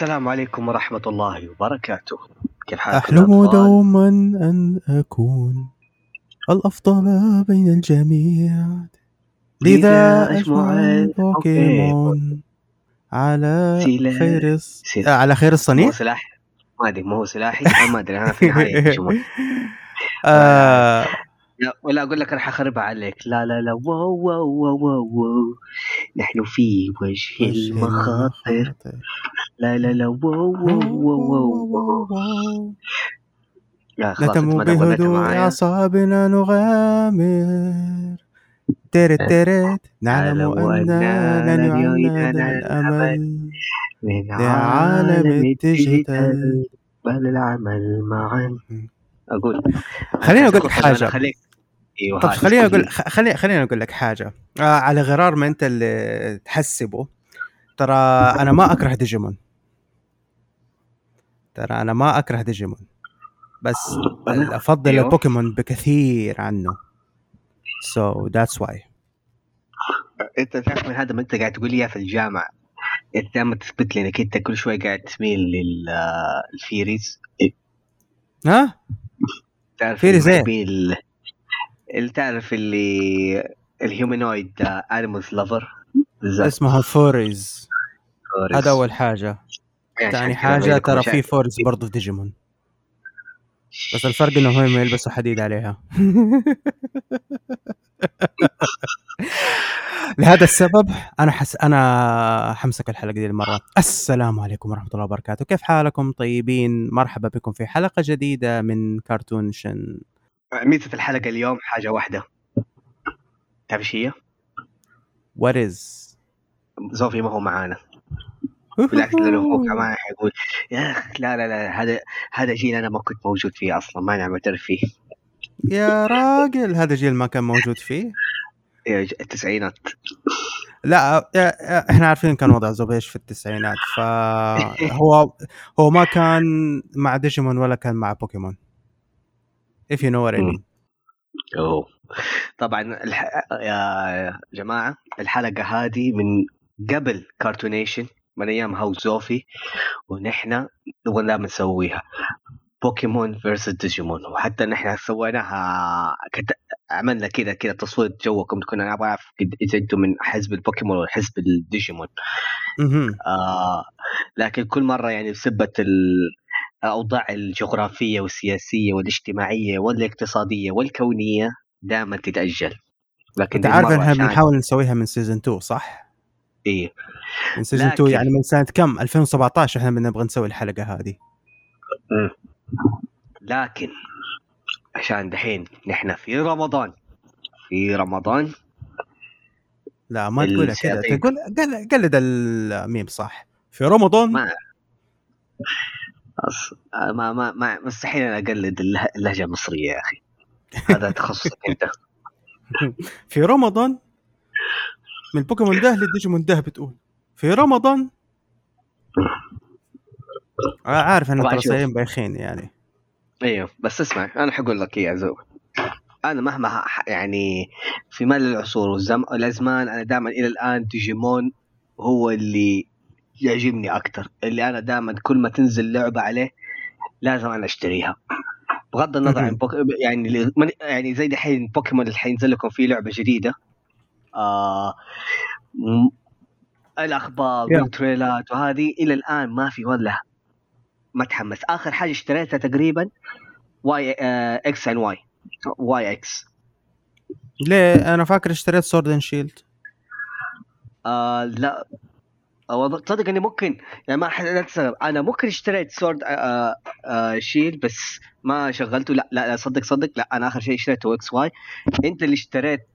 السلام عليكم ورحمة الله وبركاته كيف حالكم أحلم؟ دوما أن أكون الأفضل بين الجميع. لذا أجمع البوكيمون على خير الص... آه، على خير مو الصنيع سلاح ما أدري ما هو سلاحي ما أدري أنا في النهايه ديجيمون. آه. لا ولا أقول لك راح أخربها عليك. لا لا لا. واو واو واو واو, واو. نحن في وجه المخاطر. لا لا لا. واو. واو واو واو, خلاص نتم بهدوء أعصابنا نغامر. ترت ترت. نعلم أننا لن يعيدنا الأمل لعالم ال digital. بل العمل معا. أقول خليني أقول لك حاجة. خليك طب خليني قول أقول خليني خليني أقول لك حاجة. آه على غرار ما أنت اللي تحسبه ترى أنا ما أكره ديجيمون. ترى أنا ما أكره ديجيمون. بس أفضل أيوه. البوكيمون بكثير عنه. so that's why أنت تعرف من هذا ما أنت قاعد تقول لي في الجامعة؟ أنت دائما تثبت لي إنك أنت كل شوي قاعد تميل لل furries ها؟ تعرف furries ال- اللي تعرف اللي ال humanoid animals lover اسمها furries. هذا أول حاجة. ثاني حاجة ترى في furries برضه في ديجيمون. بس الفرق إنه هم يلبسوا حديد عليها. لهذا السبب أنا حس أنا حمسك الحلقة دي المره السلام عليكم ورحمة الله وبركاته. كيف حالكم طيبين؟ مرحبا بكم في حلقة جديدة من كارتونيشن. ميزة الحلقة اليوم حاجة واحدة. تعرف إيش هي؟ what is زوفي ما هو معانا. بالعكس لأنه هو كمان حيقول يا أخي لا لا لا هذا هذا جيل أنا ما كنت موجود فيه أصلا ما نعم اعترف فيه. يا راجل هذا جيل ما كان موجود فيه؟ التسعينات. لا إحنا عارفين كان وضع زوفي إيش في التسعينات فهو هو ما كان مع ديجيمون ولا كان مع بوكيمون. If you know what I mean. أوه. طبعا الح... يا جماعة الحلقة هذه من قبل كارتونيشن من أيام هاوس زوفي ونحن نبغى نسويها بوكيمون versus ديجيمون وحتى نحن سويناها كت... عملنا كذا كذا تصويت جوكم كنا نبغى نعرف إذا أنتم من حزب البوكيمون ولا حزب الديجيمون. آه لكن كل مرة يعني بسبة الأوضاع الجغرافية والسياسية والاجتماعية والاقتصادية والكونية دائما تتأجل لكن أنت عارف المرة ان إحنا عشان- بنحاول نسويها من season 2 صح؟ من season 2 لكن- يعني من سنة كم؟ 2017 إحنا بنبغى نسوي الحلقة هذه. لكن عشان دحين نحن في رمضان. في رمضان. لا ما تقولها كذا. تقول قل- قلد الميم صح. في رمضان؟ ما أص... ما ما ما مستحيل أنا أقلد اللهجة, المصريه يا أخي. هذا تخصصك أنت. في رمضان؟ من بوكيمون ده للديجيمون ده بتقول. في رمضان عارف إن. سايين بايخين يعني. أيوه بس اسمع أنا حقول لك يا زو. أنا مهما يعني في مال العصور والزم... الازمان أنا دائما إلى الآن ديجيمون هو اللي يعجبني أكثر اللي أنا دائما كل ما تنزل لعبة عليه لازم أنا أشتريها. بغض النظر عن. بوك... يعني يعني زي دحين بوكيمون اللي حينزل لكم فيه لعبة جديدة. آه... الأخبار. والتريلات وهذه إلى الآن ما في ولا ما تحمس آخر حاجة اشتريتها تقريبا Y آه X and Y. Y X. ليه؟ أنا فاكر اشتريت Sword and Shield آه لا. أو تصدق إني ممكن يعني ما حد لا تستغرب. أنا ممكن اشتريت Sword آه آه Shield بس ما شغلته. لا لا, لا صدق صدق. لا أنا آخر شيء اشتريته X Y أنت اللي اشتريت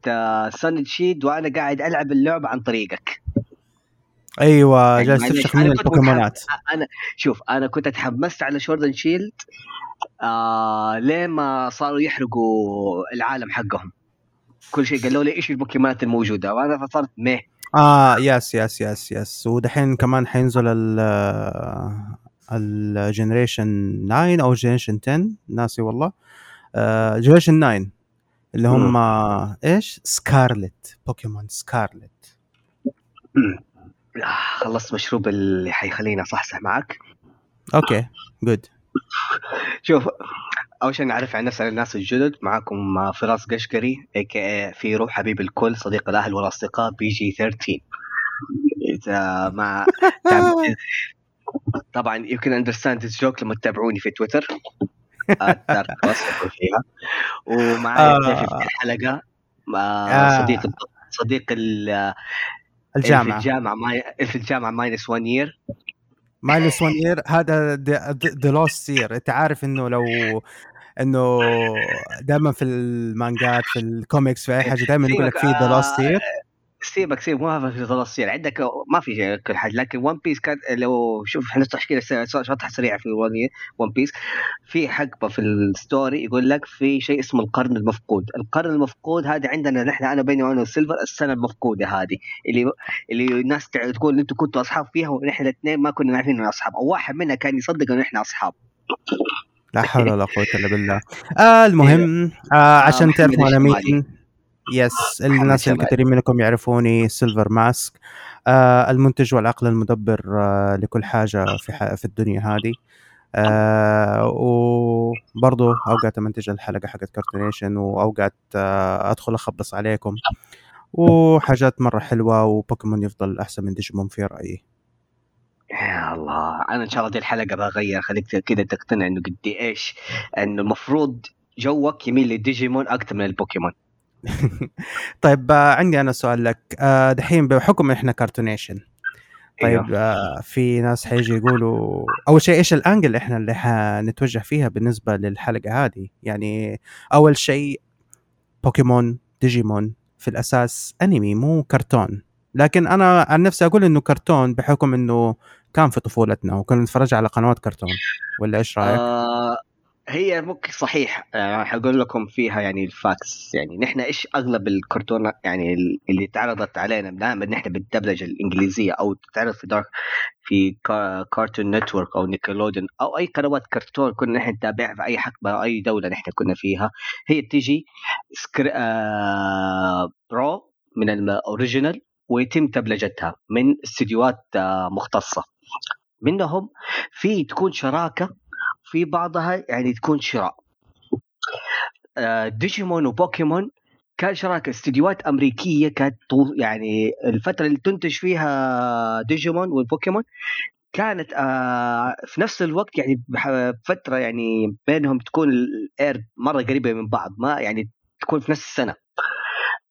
Sword Shield وأنا قاعد ألعب اللعبه عن طريقك. أيوه يعني جالس تفشخ من البوكيمونات. أنا شوف أنا كنت أتحمست على Sword Shield آه لين ما صاروا يحرقوا العالم حقهم. كل شيء قالوا لي إيش البوكيمونات الموجودة؟ وأنا فصرت ميه آه yes yes yes yes ودحين كمان حينزل ال ال generation 9 أو generation 10 ناسي والله. generation 9 اللي هم إيش؟ Scarlet بوكيمون Scarlet آه، خلصت مشروب اللي حيخليني اصحصح معك. okay good شوف أول شيء نعرف عن نفسنا الناس الجدد. معاكم فراس قشقري AKA فروح حبيب الكل صديق الأهل والأصدقاء PG 13 إذا مع طبعا you can understand this joke لما تتابعوني في تويتر فيها. ومعايا ضيفي في الحلقة صديق صديق الجامعة. في الجامعة ماي في الجامعة ماينس 1 يير ماينس 1 يير هذا ذا لوست يير أنت عارف إنه لو إنه دائما في المانجات في الكوميكس في أي حاجة دائما يقول لك في the lost year سيبك سيبك ما في تفاصيل عندك ما في كل حاجة لكن One Piece كان لو شوف إحنا تحكي شطحة سريعة في One Piece في حقبة في ال story يقول لك في شيء اسمه القرن المفقود، القرن المفقود هذا عندنا نحن أنا بيني وأنا و Silver السنة المفقودة هذه. اللي اللي الناس تقول أنتم كنتوا أصحاب فيها ونحن الاثنين ما كنا عارفين اننا أصحاب. أو واحد منا كان يصدق إنه إحنا أصحاب. لا حول ولا قوة إلا بالله. آه المهم آه عشان آه تعرفوا على مين yes الناس الكثيرين منكم يعرفوني Silver Mask آه المنتج والعقل المدبر آه لكل حاجة في في الدنيا هذه. آه وبرضه أوقات امنتج الحلقة حقت كارتونيشن وأوقات آه أدخل أخبص عليكم. وحاجات مرة حلوة وبوكيمون يفضل أحسن من ديجيمون في رأيي. يا الله أنا إن شاء الله دي الحلقة بغير خليك كذا تقتنع إنه قد إيش إنه المفروض ذوقك يميل للديجيمون أكثر من البوكيمون. طيب آه، عندي أنا سؤال لك. آه، دحين بحكم إحنا كرتونيشن طيب أيوه. آه، في ناس حيجي يقولوا أول شيء إيش ال angle إحنا اللي حنتوجه فيها بالنسبة للحلقة هذه؟ يعني أول شيء بوكيمون ديجيمون في الأساس أنمي مو كرتون. لكن أنا عن نفسي أقول إنه كرتون بحكم إنه كان في طفولتنا وكنا نتفرج على قنوات كرتون ولا إيش رأيك؟ آه هي ممكن صحيح يعني حقول لكم فيها يعني ال facts. يعني نحن إيش أغلب الكرتون يعني اللي تعرضت علينا دائما نحن بالدبلجة الإنجليزية أو تتعرض في دارك في Cartoon Network أو Nickelodeon أو أي قنوات كرتون كنا نحن نتابعها في أي حقبة أي دولة نحن كنا فيها. هي تيجي سكر... آه... برو من ال original ويتم دبلجتها من استديوهات آه مختصة. منهم في تكون شراكة في بعضها يعني تكون شراء. آه، ديجيمون وبوكيمون كان شراكة. استديوهات أمريكية كانت يعني الفترة اللي تنتج فيها ديجيمون والبوكيمون كانت آه في نفس الوقت يعني فترة يعني بينهم تكون ال air مرة قريبة من بعض ما يعني تكون في نفس السنة.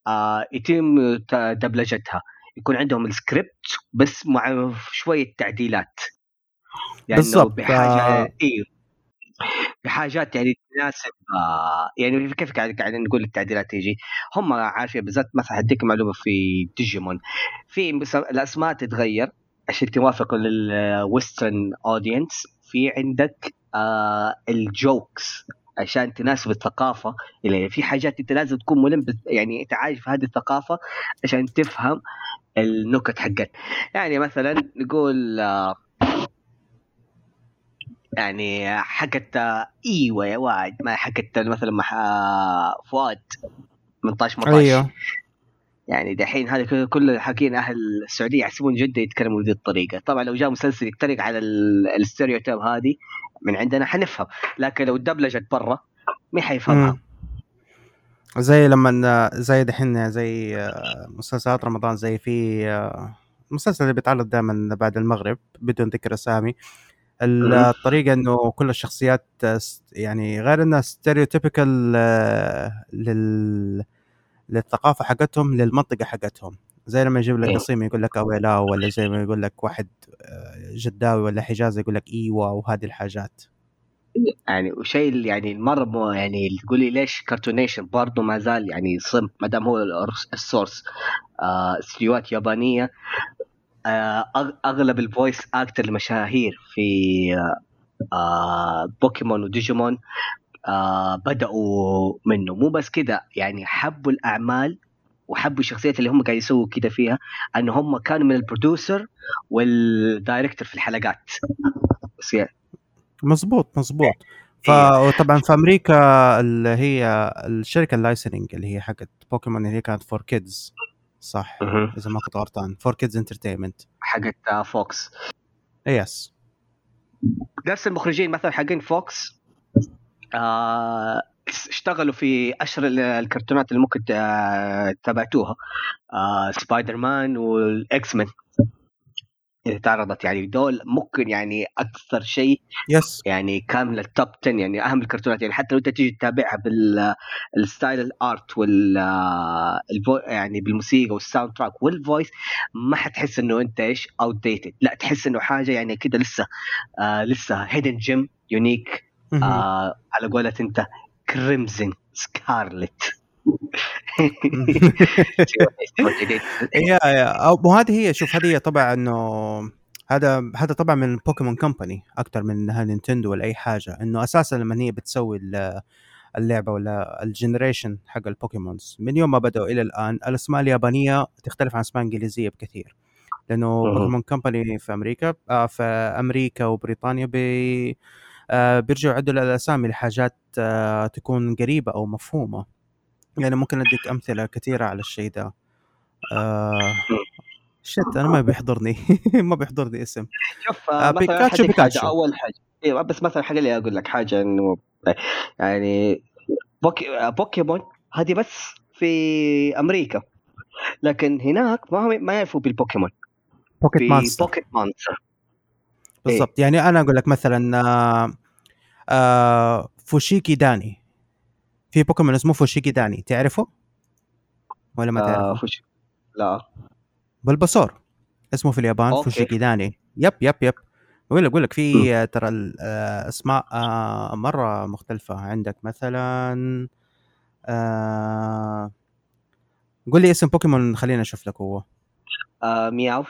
آه يتم دبلجتها. يكون عندهم السكريبت بس مع شوية تعديلات. يعني بالضبط بحاجة آه. إيه بحاجات يعني تناسب يعني كيف قاعد قاعد نقول التعديلات تيجي؟ هم عارفين بالذات مثلا اديك معلومة في ديجيمون في الأسماء تتغير عشان توافق لل western audience في عندك آه ال jokes. عشان تناسب الثقافة. اللي في حاجات أنت لازم تكون ملم يعني أنت عايش في هذه الثقافة عشان تفهم النكت حقت. يعني مثلا نقول يعني حقت أيوه يا واد ما حقت مثلا مع فؤاد 18 18 أيوه. يعني دحين هذا كل حكينا أهل السعودية يحسبون جده يتكلموا بهذه الطريقة. طبعا لو جاء مسلسل يتريق على ال stereotype هذه من عندنا حنفهم لكن لو دبلجت برا مين حيفهمها. زي لما زي دحين زي آه، مسلسلات رمضان زي في آه، مسلسل اللي بيتعرض دائما بعد المغرب بدون ذكر أسامي. الطريقة إنه كل الشخصيات يعني غير إنها stereotypical آه، لل للثقافة حقتهم للمنطقة حقتهم. زي لما يجيب لك إيه. قصيم يقول لك اويلاو ولا زي ما يقول لك واحد آه، جداوي ولا حجازي يقول لك ايوا وهذه الحاجات يعني وشيء يعني مرة يعني تقولي ليش كرتونيشن برضه ما زال يعني صم ما دام هو السورس آه استديوهات يابانية آه، أغلب الفويس أكتر المشاهير في بوكيمون وديجيمون آه بدأوا منه مو بس كده يعني حبوا الأعمال وحبوا الشخصيات اللي هم قاعد يسووا كده فيها إن هم كانوا من ال producer وال director في الحلقات. بس يعني. مظبوط مظبوط. فطبعا في أمريكا اللي هي الشركة ال licensing اللي هي حقت بوكيمون اللي هي كانت 4Kids صح. إذا ما كنت غلطان. 4Kids Entertainment حقت Fox yes نفس المخرجين مثلا حقين Fox آه اشتغلوا في أشهر ال- الكرتونات اللي ممكن تا- تابعتوها. آه Spider-Man وال X-Men اللي تعرضت يعني دول ممكن يعني أكثر شيء yes يعني كاملة ال top 10 يعني أهم الكرتونات. يعني حتى لو أنت تيجي تتابعها بال style ال art وال آه، يعني بالموسيقى وال soundtrack وال voice ما حتحس إنه أنت إيش outdated لا تحس إنه حاجة يعني كده لسه آه لسه hidden gem unique. آه على قولة أنت. crimson scarlet yeah yeah وهذه هي شوف هذه هي طبعا إنه هذا هذا طبعا من Pokémon Company أكثر من إنها نينتندو ولا أي حاجة إنه أساسا لما هي بتسوي ال- اللعبة ولا ال generation حق ال Pokémons من يوم ما بدأوا إلى الآن الأسماء اليابانية تختلف عن أسماء إنجليزية بكثير لأنه. Pokémon Company في أمريكا آه في أمريكا وبريطانيا بي بيرجعوا يعدلوا الأسامي لحاجات آه تكون قريبة أو مفهومة. يعني ممكن أديك أمثلة كثيرة على الشيء ده. آه shit أنا ما بيحضرني. ما بيحضرني اسم. شوف آه، آه بيكاتشو- بيكاتشو. حاجة أول حاجة. أيوه بس مثلا حاجة اللي أقول لك حاجة إنه يعني بوكي آه، بوكيمون هذه بس في أمريكا. لكن هناك ما ما يعرفوا بالبوكيمون. Pocket Monster Pocket Monster بالضبط. يعني أنا أقول لك مثلا آه آه فوشيكي داني. في بوكيمون اسمه فوشيكي داني. تعرفه؟ ولا ما آه تعرفه؟ فوش لا. Bulbasaur اسمه في اليابان okay. فوشيكي داني. yep yep yep. بقول لك بقول لك في آه، ترى الاسماء آه مرة مختلفة. عندك مثلا آه قول لي اسم بوكيمون خلينا أشوف لك هو. آه Meowth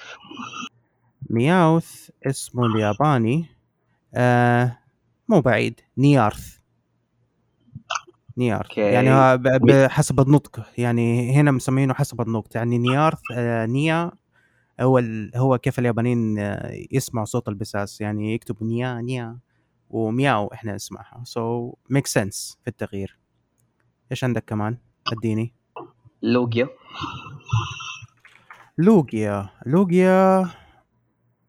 Meowth اسمه الياباني آه مو بعيد نيارث. نيارث. okay. يعني حسب النطق. يعني هنا مسمينه حسب النطق. يعني نيارث آه نيا هو. هو كيف اليابانيين آه، يسمعوا صوت البساس. يعني يكتبوا نيا نيا ومياو إحنا نسمعها. so make sense في التغيير. إيش عندك كمان؟ أديني. Lugia. Lugia. Lugia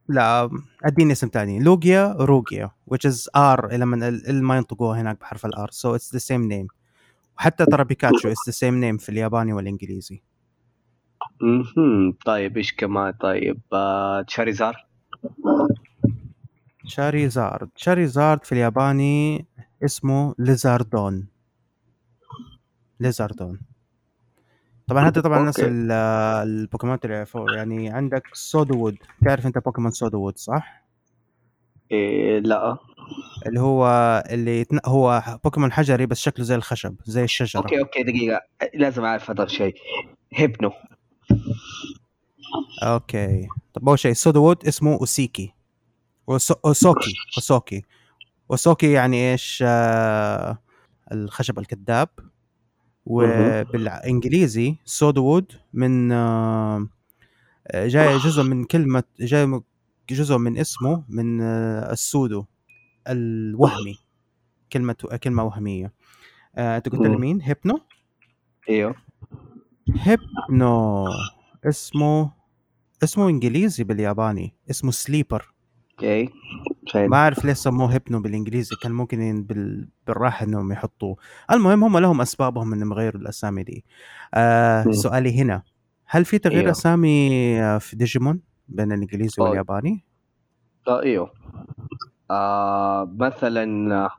لا أديني اسم تاني. Lugia روجيا which is R لما ال ال ما ينطقوها هناك بحرف ال R so it's the same name. وحتى ترى بيكاتشو it's the same name في الياباني والإنجليزي. طيب إيش كمان؟ طيب آه Charizard Charizard Charizard في الياباني اسمه ليزاردون ليزاردون طبعا هذا طبعا نفس البوكيمون اللي يعني عندك Sudowoodo تعرف أنت بوكيمون Sudowoodo صح؟ إيه لا. اللي هو اللي يتن... هو بوكيمون حجري بس شكله زي الخشب زي الشجرة. okay okay دقيقة. لازم أعرف هذا الشيء. Hypno. okay. طب أول شيء Sudowoodo اسمه أوسيكي. وسو... أوسوكي أوسوكي. أوسوكي يعني إيش؟ آه... الخشب الكذاب. وبالانجليزي Sudowoodo من آه... جاي جزء من كلمة جاي جزء من اسمه من آه، ال pseudo الوهمي. كلمة كلمة وهمية. آه، أنت قلت لي. مين؟ Hypno؟ إيوه. Hypno. اسمه اسمه إنجليزي بالياباني. اسمه Sleeper. okay. فين ما أعرف ليش سموه Hypno بالإنجليزي كان ممكن بال... بالراحة إنهم يحطوه. المهم هم لهم أسبابهم إنهم يغيروا الأسامي دي. آه. سؤالي هنا. هل في تغيير أيوه. أسامي آه، في ديجيمون بين الإنجليزي أوه. والياباني؟ آه إيوه. آه مثلا آه،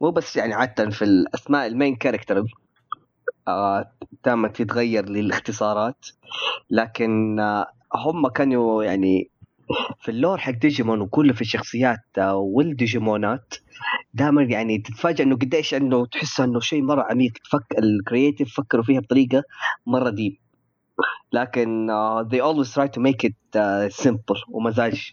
مو بس يعني عادة في الأسماء ال main character آه دائما تتغير للاختصارات. لكن آه هم كانوا يعني في ال lore حق ديجيمون وكله في الشخصيات آه والديجيمونات. دائما يعني تتفاجئ إنه قديش إنه تحس إنه شيء مرة عميق. فك ال creative فكروا فيها بطريقة مرة deep لكن uh, they always try to make it uh, simple ومزاج.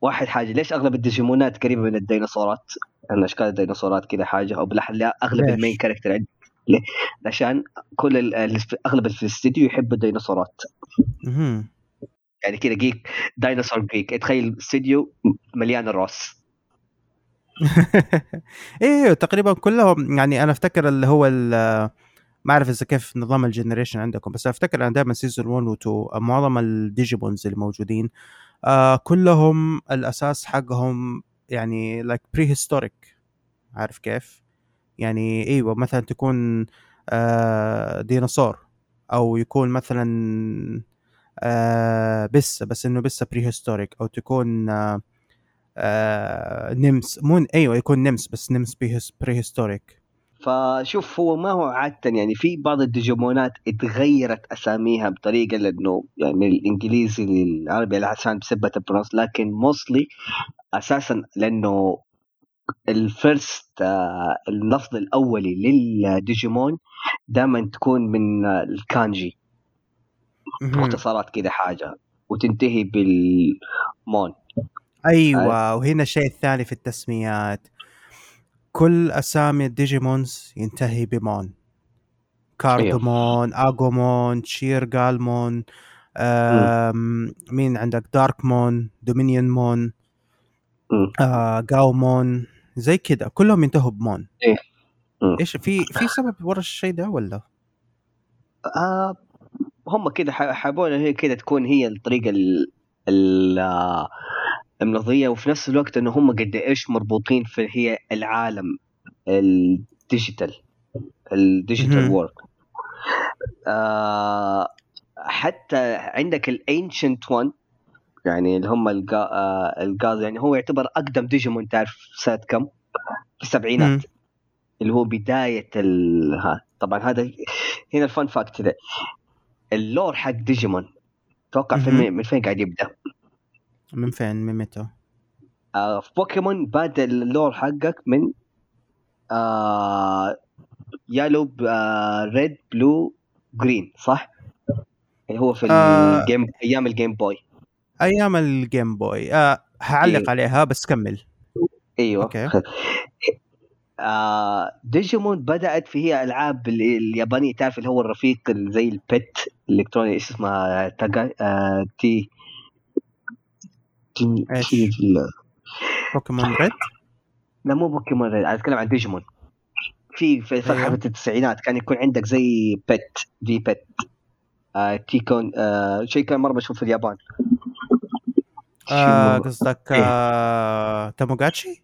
واحد حاجة ليش أغلب الديجيمونات قريبة من الديناصورات؟ أن أشكال الديناصورات كذا حاجة أو بالاحرى لا أغلب؟ ال main character عندي. ليه؟ عشان كل أغلب في الاستديو يحبوا الديناصورات. يعني كذا جيك ديناصور جيك. تخيل استديو مليان الراس. أيوه تقريبا كلهم يعني أنا أفتكر اللي هو ما أعرف إذا كيف نظام ال generation عندكم بس أفتكر أنا دائما season 1 و 2 معظم الديجيمونز اللي موجودين آه كلهم الأساس حقهم يعني like prehistoric عارف كيف؟ يعني إيوه مثلا تكون آه ديناصور أو يكون مثلا بس بس إنه بس prehistoric أو تكون آه آه نمس. مو أيوه يكون نمس بس نمس prehistoric فشوف هو ما هو عادة يعني في بعض الديجيمونات اتغيرت أساميها بطريقة لأنه يعني من الإنجليزي للعربي عشان بسبة ال pronounce لكن mostly أساسا لأنه ال first آه، اللفظ الأولي للديجيمون دائما تكون من آه، الكانجي. اختصارات كذا حاجة. وتنتهي بالمون أيوه وهنا الشيء الثاني في التسميات. كل أسامي الديجيمونز ينتهي بمون. كاردومون أغومون تشيرغالمون آم، مين عندك؟ داركمون دومينيون مون. آه جاومون زي كذا. كلهم ينتهوا بمون. مم. إيش في في سبب ورا الشيء ده ولا؟ آه هم كده ح- حابون هي كده تكون هي الطريقة ال ال- المرضيه وفي نفس الوقت انه هم قد إيش مربوطين في هي العالم الديجيتال الديجيتال. وورد آه حتى عندك الانشنت وان يعني اللي هم الجا آه الجاز يعني هو يعتبر أقدم ديجيمون تعرف سنه كم؟ في السبعينات. اللي هو بداية ال ها طبعا هذا هنا الفان فاكت ده اللور حق ديجيمون توقع في مهم. من فين قاعد يبدأ؟ من فين من متى؟ آه في بوكيمون بدا اللور حقك من آه يالو آه ريد بلو جرين صح؟ اللي هو في آه. الجيم أيام الجيم بوي أيام الجيم بوي آه هعلق إيه. عليها بس كمل إيوه أوكي. آه ديجيمون بدأت في هي ألعاب ال- اليابانية تعرف اللي هو الرفيق زي البت الالكتروني إيش اسمها تاجا آه تي تي؟ تي بوكيمون ريد لا مو بوكيمون ريد، أنا أتكلم عن ديجيمون في في فتره أيوه. التسعينات كان يكون عندك زي pet في pet آه تيكون آه شيء كان مرة مشهور في اليابان آه شنو؟ قصدك إيه. آه تاموغاتشي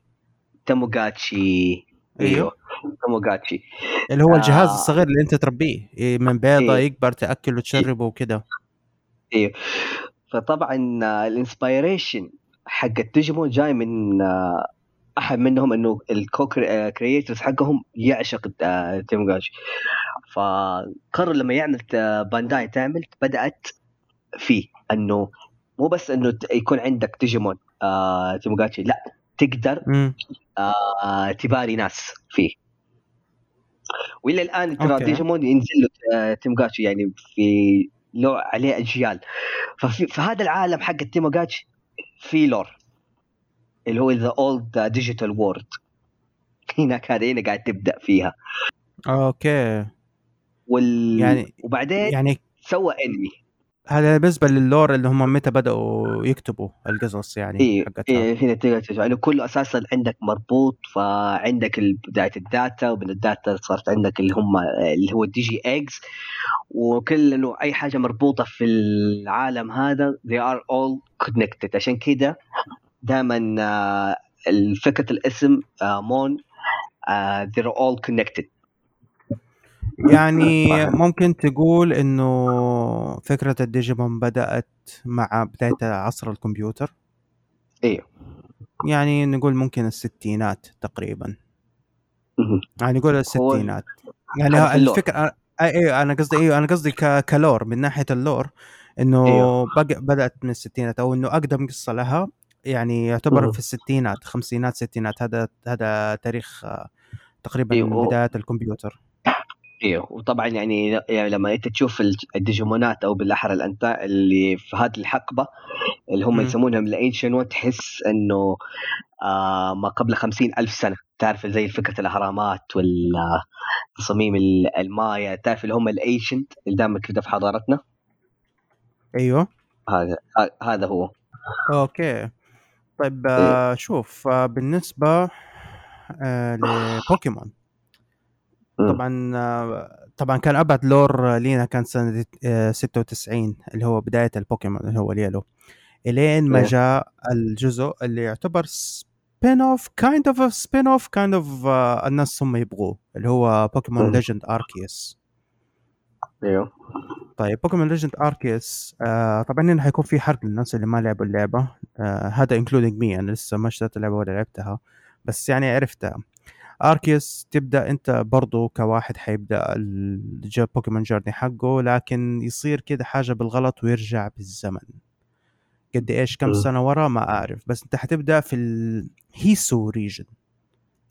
تاموغاتشي. أيوه. تاموغاتشي اللي هو الجهاز آه. الصغير اللي أنت تربيه إيه، من بيضة إيه. يكبر تأكله وتشربه وكده. أيوه فطبعا آه، ال inspiration حق الديجيمون جاي من آه، أحد منهم إنه ال co-creators حقهم يعشق آه، تيموغاتشي فقرر لما يعمل آه، بانداي تعمل بدأت فيه إنه مو بس إنه يكون عندك ديجيمون آه تيموغاتشي لأ. تقدر. آه تباري ناس فيه. وإلى الآن ترى. ديجيمون ينزل له آه، تيموغاتشي يعني في له عليه أجيال. ففي في هذا العالم حق التيموغاتشي في lore اللي هو the old digital world هناك هذه هنا قاعد تبدأ فيها. أوكي. وال... يعني- وبعدين يعني سوى انمي هذا بالنسبة لل lore اللي هم متى بدأوا يكتبوا القصص يعني إيه حقتها. إيه هنا تقدر تشوف يعني كله أساسا عندك مربوط فعندك بداية ال data ومن ال data صارت عندك اللي هم اللي هو الدي جي إكس وكل إنه أي حاجة مربوطة في العالم هذا they are all connected. عشان كده دائما آه، فكرة الاسم آه، مون آه، they're all connected. يعني ممكن تقول إنه فكرة الديجيمون بدأت مع بداية عصر الكمبيوتر أيوه يعني نقول ممكن الستينات تقريبا. يعني نقول الستينات يعني. الفكرة أيوه أنا قصدي أيوه أنا قصدي ك lore من ناحية ال lore إنه أيوه. بدأت من الستينات أو إنه أقدم قصة لها يعني يعتبر. في الستينات خمسينات ستينات هذا هذا تاريخ آه، تقريبا أيوه. من بدايه الكمبيوتر أيوه وطبعا يعني يعني لما أنت تشوف ال- الديجيمونات أو بالأحرى الانتاء اللي في هذه الحقبة اللي هم. يسمونهم ال ancient تحس إنه آه ما قبل خمسين ألف سنة. تعرف زي فكرة الأهرامات والتصاميم المايا. تعرف اللي هم ال ancient اللي دائما كذا في حضارتنا؟ أيوه. هذا هذا هو. Okay. طيب آه شوف آه بالنسبة آه. لبوكيمون. طبعا آه طبعا كان ابعد lore لينا كان سنة آه 96 اللي هو بداية البوكيمون اللي هو ال Yellow إلين ما جاء الجزء اللي يعتبر spin-off kind of spin-off kind of الناس هم يبغوه اللي هو Pokémon Legend Arceus أيوه. طيب Pokémon Legend Arceus آه طبعا هنا حيكون في حرق للناس اللي ما لعبوا اللعبة آه هذا including me أنا لسه ما اشتريت اللعبة ولا لعبتها بس يعني عرفتها. Arceus تبدأ أنت برضو كواحد حيبدأ البوكيمون journey حقه لكن يصير كده حاجة بالغلط ويرجع بالزمن. قد إيش كم سنة ورا ما أعرف بس أنت حتبدأ في ال Hisui region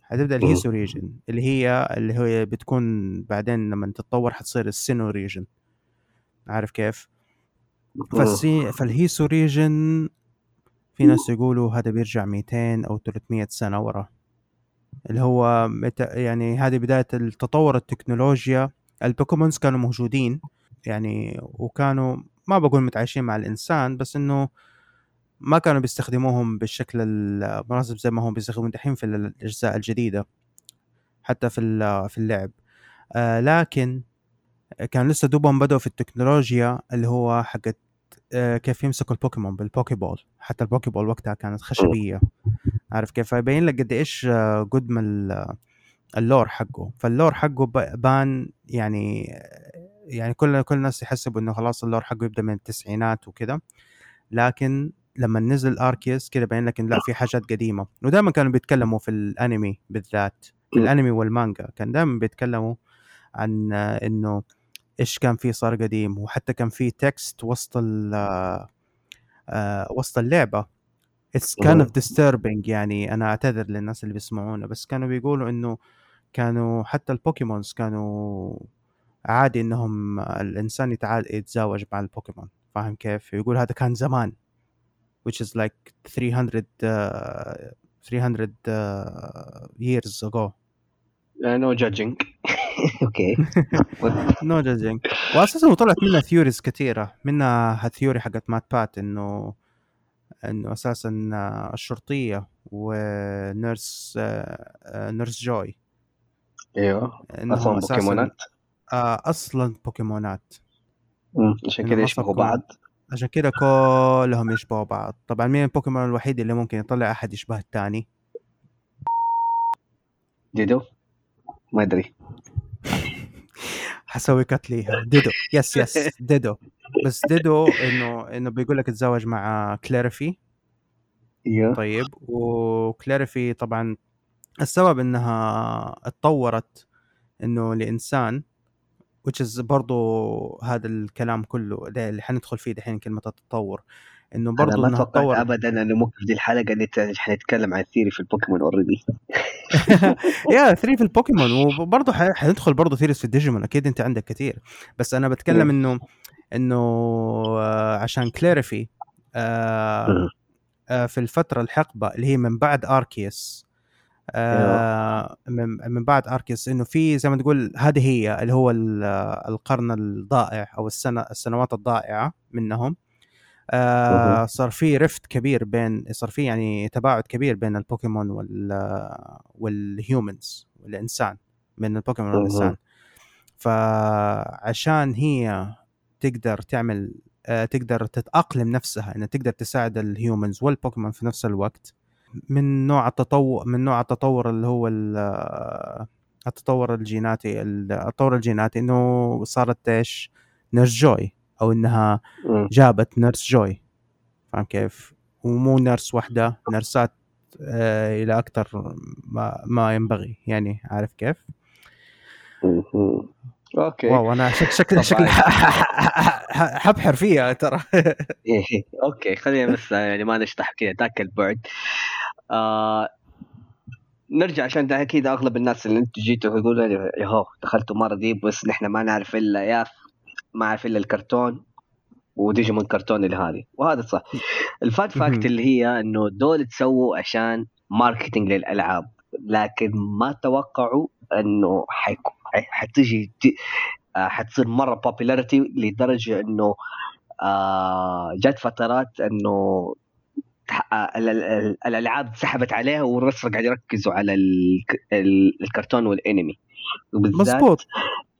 حتبدأ ال Hisui region اللي هي اللي هي بتكون بعدين لما تتطور حتصير ال Sinnoh region عارف كيف؟ فالسي فال Hisui region في ناس يقولوا هذا بيرجع 200 أو 300 سنة ورا. اللي هو يعني هذه بداية التطور التكنولوجيا. ال Pokémons كانوا موجودين يعني وكانوا ما بقول متعايشين مع الإنسان بس إنه ما كانوا بيستخدموهم بالشكل المناسب زي ما هم بيستخدمون دحين في الأجزاء الجديدة حتى في في اللعب. آه لكن كان لسه دوبهم بدأوا في التكنولوجيا اللي هو حقت آه كيف يمسكوا البوكيمون بال Poké Ball حتى ال Poké Ball وقتها كانت خشبية. عارف كيف؟ فيبين لك قد إيش قد من ال lore حقه. فال lore حقه بان يعني يعني كل كل الناس يحسبوا إنه خلاص ال lore حقه يبدأ من التسعينات وكذا لكن لما نزل Arceus كده باين لك إن لا في حاجات قديمة. ودائما كانوا بيتكلموا في الأنمي بالذات في الأنمي والمانجا. كان دائما بيتكلموا عن إنه إيش كان في صار قديم. وحتى كان في text وسط ال وسط اللعبة. it's kind of disturbing يعني أنا أعتذر للناس اللي بيسمعونا بس كانوا بيقولوا إنه كانوا حتى ال Pokémons كانوا عادي إنهم الإنسان يتزاوج مع البوكيمون فاهم كيف؟ يقول هذا كان زمان which is like 300 uh, 300 uh, years ago. uh, no judging. okay no judging واساسا طلعت منها theories كثيره منها ال theory حقت MatPat إنه إنه أساسا الشرطية و Nurse Nurse Joy. إيوه. أصلا بوكيمونات؟ أصلا بوكيمونات. عشان كذا يشبهوا بعض. عشان كذا كلهم يشبهوا بعض. طبعا مين البوكيمون الوحيد اللي ممكن يطلع أحد يشبه الثاني؟ Ditto؟ ما أدري. حسوي cut ليها. Ditto. Yes yes Ditto. بس Ditto إنه إنه بيقول لك تزوج مع Clefairy أيوه طيب. و Clefairy طبعا السبب إنها اتطورت إنه لإنسان which is برضو هذا الكلام كله ده اللي حندخل فيه دحين كلمة التطور. إنه أنا ما توقعت ابدا إنه ممكن في دي الحلقة حنتكلم عن theory في البوكيمون already يا theory في البوكيمون وبرضه حندخل برضه theories في الديجيمون أكيد أنت عندك كثير بس أنا بتكلم إنه إنه آه عشان Clefairy آه آه في الفترة الحقبة اللي هي من بعد Arceus آه من, من بعد Arceus إنه في زي ما تقول هذه هي اللي هو القرن الضائع أو السنة السنوات الضائعة منهم. آه صار في rift كبير بين صار في يعني تباعد كبير بين البوكيمون وال وال humans والإنسان بين البوكيمون والإنسان. فعشان هي تقدر تعمل آه تقدر تتأقلم نفسها إنها تقدر تساعد ال humans والبوكيمون في نفس الوقت من نوع التطور من نوع التطور اللي هو التطور الجيناتي التطور الجيناتي إنه صارت إيش؟ Nurse Joy أو إنها جابت Nurse Joy. فاهم كيف؟ ومو nurse واحدة نيرسات آه إلى أكثر ما, ما ينبغي يعني عارف كيف؟ Okay. Wow أنا شك شكلي شكلي حبحر فيها ترى. Okay خلينا بس يعني ما نشطح كذا ذاك البعد. آه نرجع عشان ده أكيد أغلب الناس اللي أنتم جيتوا يقولوا يا هو دخلتوا مرة deep بس نحن ما نعرف إلا يا ما اعرف الا الكرتون وديجيمون كرتون اللي هذه وهذا صح. ال fun fact اللي هي إنه دول تسووا عشان marketing للألعاب لكن ما توقعوا إنه حيكون حتجي آه، حتصير مرة popularity لدرجة إنه آه، جت فترات إنه آه، الألعاب سحبت عليها والناس قاعد يركزوا على الكرتون والأنمي. وبالذات مزبوط.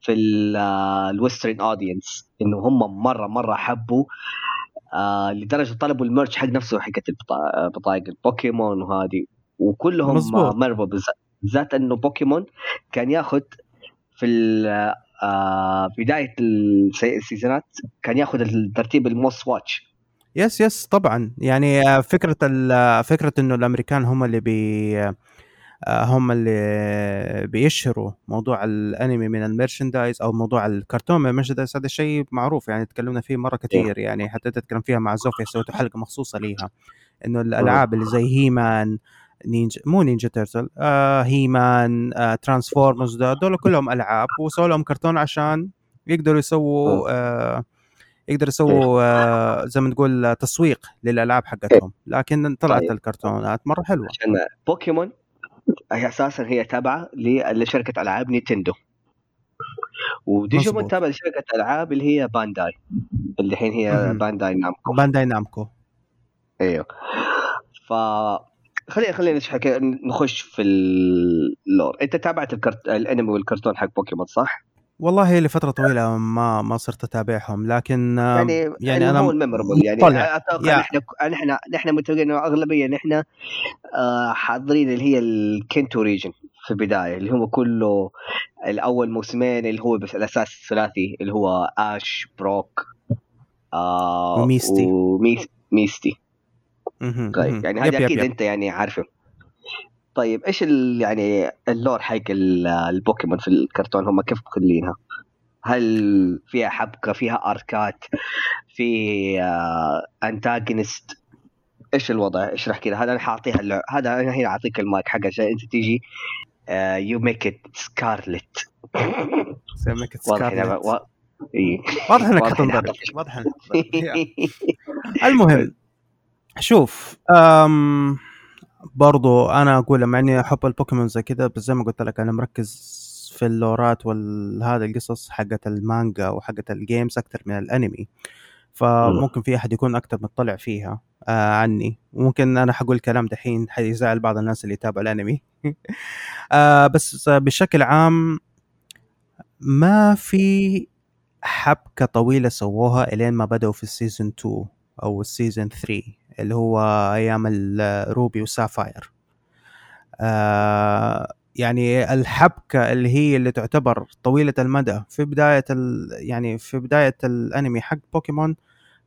في ال Western audience إنه هم مرة مرة حبوا آه لدرجة طلبوا ال merch حق نفسه حقت بطايق البوكيمون وهذه. وكلهم مروا بالذات إنه بوكيمون كان ياخذ في آه بداية ال seasonات كان ياخذ الترتيب ال most watched yes yes طبعا. يعني آه، فكرة آه، فكرة إنه الأمريكان هم اللي بي آه، هم اللي بيشهروا موضوع الأنمي من ال merchandise أو موضوع الكرتون من ال merchandise هذا شيء معروف يعني تكلمنا فيه مرة كثير يعني حتى تتكلم فيها مع زوفيا سويتوا حلقة مخصوصة ليها. إنه الألعاب اللي زي هيمان نينجا مو نينجا تيرتل آه هيمان آه ترانسفورمرز دول كلهم ألعاب وسووا لهم كرتون عشان يقدروا يسووا آه يقدروا يسووا آه زي ما تقول تسويق للألعاب حقتهم. لكن طلعت. الكرتونات مرة حلوة. عشان بوكيمون هي أساسا هي تابعة لشركة ألعاب نينتندو. وديجيمون تابعه لشركة ألعاب اللي هي بانداي. اللي الحين هي بانداي نامكو. بانداي نامكو. إيوه. ف خلينا خلينا نخش في ال lore. أنت تابعت الكرت... الأنمي والكرتون حق بوكيمون صح؟ والله لفترة طويلة ما ما صرت أتابعهم لكن يعني يعني أنا هو ال memorable يعني أتوقع نحن نحن نحن متفقين إنه أغلبية نحن آه، حاضرين اللي هي الكنتو region في البداية اللي هو كله الأول موسمين اللي هو بس الأساس الثلاثي اللي هو اش بروك آه وميستي. وميستي طيب يعني هذه أكيد أنت يعني عارفه. طيب إيش يعني ال lore حق البوكيمون في الكرتون؟ هم كيف مخلينها؟ هل فيها حبكة فيها arcات في antagonist آه، إيش الوضع؟ اشرح كذا؟ هذا أنا حاعطيها. هذا أنا هنا أعطيك المايك حق عشان أنت تيجي you make it scarlet make it scarlet واضح انك حتنضرب واضح انك المهم شوف أم برضو أنا أقول مع إني أحب البوكيمون زي كذا بس زي ما قلت لك أنا مركز في ال loreات وهذا القصص حقت المانجا وحقت ال games أكثر من الأنمي. فممكن في أحد يكون أكثر مطلع فيها آه عني. وممكن أنا حقول كلام دحين حيزعل بعض الناس اللي يتابعوا الأنمي. آه بس بشكل عام ما في حبكة طويلة سووها إلين ما بدأوا في ال season 2 أو ال season 3 اللي هو أيام الروبي وسافاير آه يعني الحبكة اللي هي اللي تعتبر طويلة المدى في بداية ال يعني في بداية الأنمي حق بوكيمون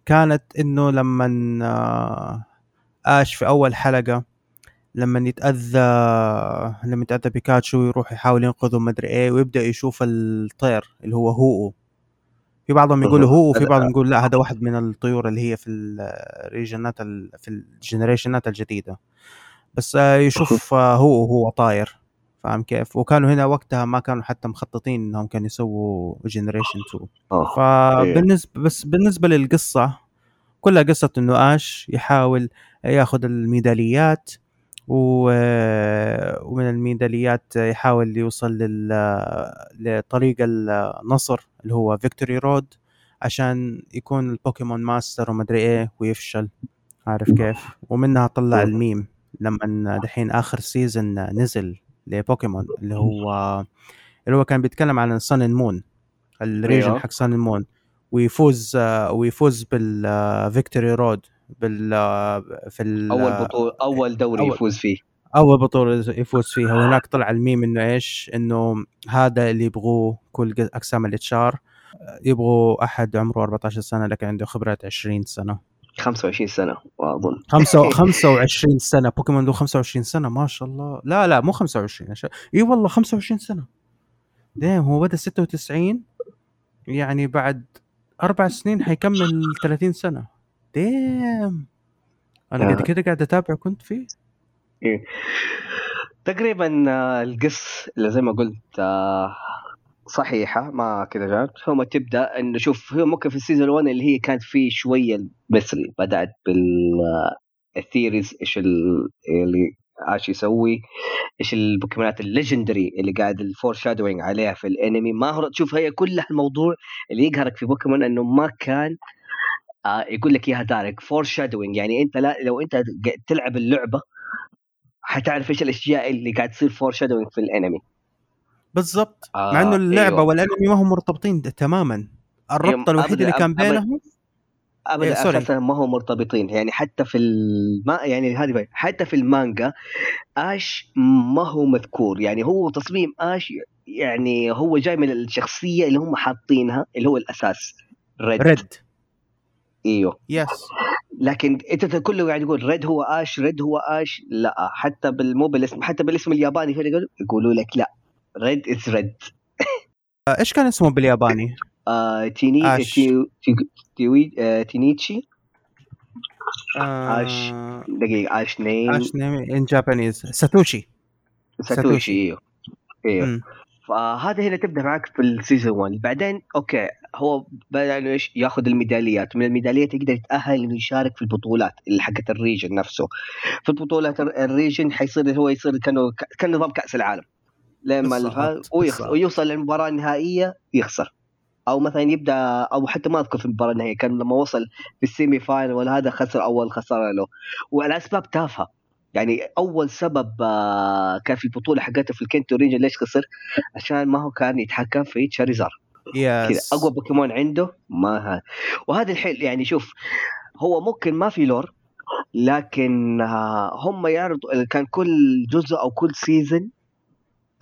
كانت إنه لما آه آش في أول حلقة لما يتأذى لما يتأذى بيكاتشو يروح يحاول ينقذه مدري إيه ويبدأ يشوف الطير اللي هو هو. في بعضهم يقولوا هو وفي بعضهم يقول لا هذا واحد من الطيور اللي هي في ال regionات في ال generationات الجديدة. بس آه، يشوف آه، هو وهو طاير. فاهم كيف؟ وكانوا هنا وقتها ما كانوا حتى مخططين إنهم كانوا يسووا generation 2 فبالنسبه بس بالنسبة للقصة كلها قصة إنه آش يحاول ياخذ الميداليات ومن الميداليات يحاول يوصل لطريق النصر اللي هو Victory Road عشان يكون البوكيمون ماستر ومدري إيه ويفشل. عارف كيف؟ ومنها طلع الميم لما دحين آخر season نزل لبوكيمون اللي هو اللي هو كان بيتكلم عن سن مون ال region أيوه. حق سن مون ويفوز ويفوز بال Victory Road. بال في ال أول بطوله أول دوري أول يفوز فيه. أول بطولة يفوز فيها. وهناك طلع الميم إنه إيش؟ إنه هذا اللي يبغوه كل أقسام ال HR يبغوا أحد عمره 14 سنة لكن عنده خبرة 20 سنة. 25 سنة. أظن. 25 سنة. بوكيمون له 25 سنة. ما شاء الله. لا لا مو 25 إي والله 25 سنة. دايم هو بدأ 96 يعني بعد أربع سنين حيكمل 30 سنة. ديم أنا قد كده قاعد أتابع كنت فيه. إيه. تقريبا آه، القص اللي زي ما قلت آه، صحيحة ما كذا جات هم تبدأ انه شوف هو ممكن في السيزون 1 اللي هي كانت فيه شوية مصري بدأت بالثيريز آه، إيش اللي إيش يسوي إيش البوكيمونات ال legendary اللي قاعد ال foreshadowing عليها في الانمي. ما هو تشوف هي كل الموضوع اللي يقهرك في بوكيمون إنه ما كان آه يقول لك إياها direct foreshadowing يعني أنت لا لو أنت تلعب اللعبة حتعرف إيش الأشياء اللي قاعد تصير foreshadowing في الأنمي. بالضبط. آه مع إنه اللعبة أيوه. والأنمي ما هم مرتبطين تماما. الربط الوحيد اللي كان بينهم ابدا إيه أساسا ما هو مرتبطين. يعني حتى في الما يعني هذه حتى في المانجا آش ما هو مذكور. يعني هو تصميم آش يعني هو جاي من الشخصية اللي هم حاطينها اللي هو الأساس. ريد. ريد. إيوه. yes لكن أنت كله قاعد يقول ريد هو اش ريد هو اش لا حتى مو بالاسم حتى بالاسم الياباني يقولوا لك لا Red is Red إيش كان اسمه بالياباني؟ آه تيني آش. تي... تي... تي... آه تينيتشي. آه... Ash دقيقة Ash name Ash name in Japanese ساتوشي ساتوشي إيوه. إيوه. فهذا هنا تبدأ معك في ال season 1 بعدين okay. هو بدأ إنه إيش؟ ياخذ الميداليات من الميداليات يقدر يتأهل إنه يشارك في البطولات اللي حقت ال region نفسه. في البطولات ال region حيصير هو يصير كأنه كان نظام كأس العالم. لما ويوصل للمباراة النهائية يخسر. أو مثلا يبدأ أو حتى ما أذكر في المباراة النهائية كان لما وصل في ال semi final ولا هذا خسر أول خسارة له. والأسباب تافهة. يعني أول سبب آه، كان في البطولة حقته في ال Kanto region ليش خسر؟ عشان ما هو كان يتحكم في Charizard كذا. أقوى بوكيمون عنده معاه. وهذا الحل يعني شوف هو ممكن ما في lore لكن آه، هم يعرضوا كان كل جزء أو كل season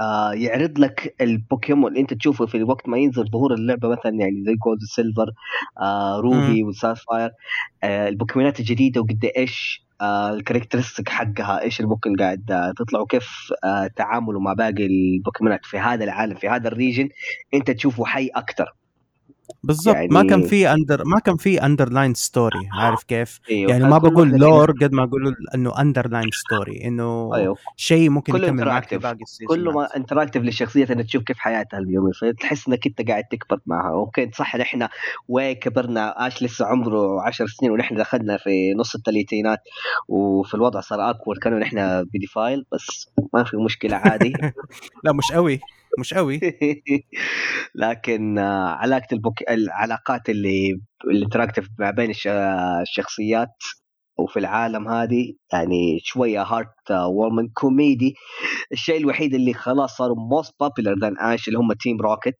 آه يعرض لك البوكيمون. اللي أنت تشوفه في وقت ما ينزل ظهور اللعبة مثلا يعني زي Gold Silver Ruby و Sapphire البوكيمونات الجديدة وقد إيش ال characteristic حقها إيش اللي ممكن قاعد آه تطلع وكيف آه تعامله مع باقي البوكيمونات في هذا العالم في هذا ال region أنت تشوفه حي أكثر بالضبط. يعني... ما كان في under ما كان في underline story عارف كيف؟ أيوه. يعني ما بقول lore قد ما أقول إنه underline story إنه أيوه. شيء ممكن يكمل معك باقي ال season كله ما انتراكتيف للشخصية إنك تشوف كيف حياتها اليومي فتحس إنك أنت قاعد تكبر معها. أوكي صح نحن وين كبرنا. آش لسه عمره 10 سنين ونحن دخلنا في نص الثلاثينات وفي الوضع صار اكبر كانوا نحن بديفايل بس ما في مشكلة عادي. لا مش قوي. مش قوي. لكن علاقة البوك... العلاقات اللي اللي تراكتف ما بين الشخصيات وفي العالم هذه يعني شوية هارت وورمن كوميدي الشيء الوحيد اللي خلاص صاروا most popular than Ash اللي هم Team Rocket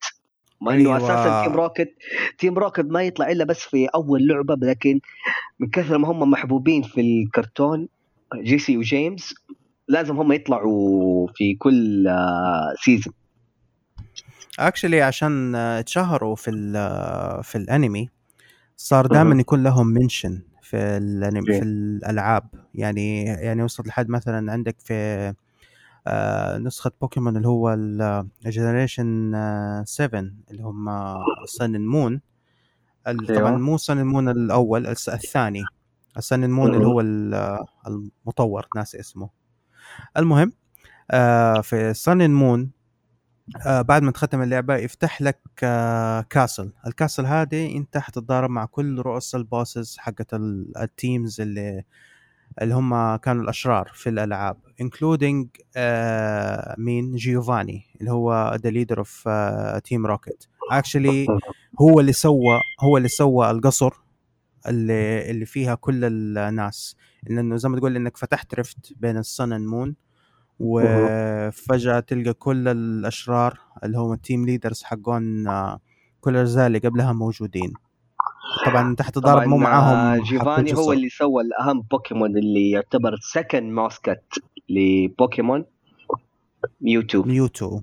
ما إنه أيوة. أساسا Team Rocket Team Rocket ما يطلع إلا بس في أول لعبة لكن من كثر ما هم محبوبين في الكرتون جيسي وجيمس لازم هم يطلعوا في كل season آه، actually عشان اتشهروا في في الأنمي صار دائما يكون لهم mention في الأنمي في الألعاب. يعني يعني وصلت لحد مثلا عندك في آه، نسخة بوكيمون اللي هو ال generation 7 اللي هم Sun Moon طبعا أيوه. مو Sun Moon الأول الثاني. ال Sun Moon اللي هو المطور ناسي اسمه. المهم آه، في Sun Moon آه بعد ما تختم اللعبة يفتح لك آه castle ال castle هذه انت حتتضارب مع كل رؤوس ال bosses حقت ال teams اللي اللي هم كانوا الأشرار في الألعاب including آه مين؟ جيوفاني اللي هو the leader of Team Rocket actually هو اللي سوى هو اللي سوى القصر اللي اللي فيها كل الناس. لأنه زي ما تقول إنك فتحت rift بين ال Sun and Moon وفجأة تلقى كل الأشرار اللي هم ال team leaders حقون آه، كل الأجزاء اللي قبلها موجودين. طبعا تحت ضرب مو معاهم آه، جيفاني هو اللي سوى الأهم بوكيمون اللي يعتبر سكند ماسكت لبوكيمون ميوتو ميوتو.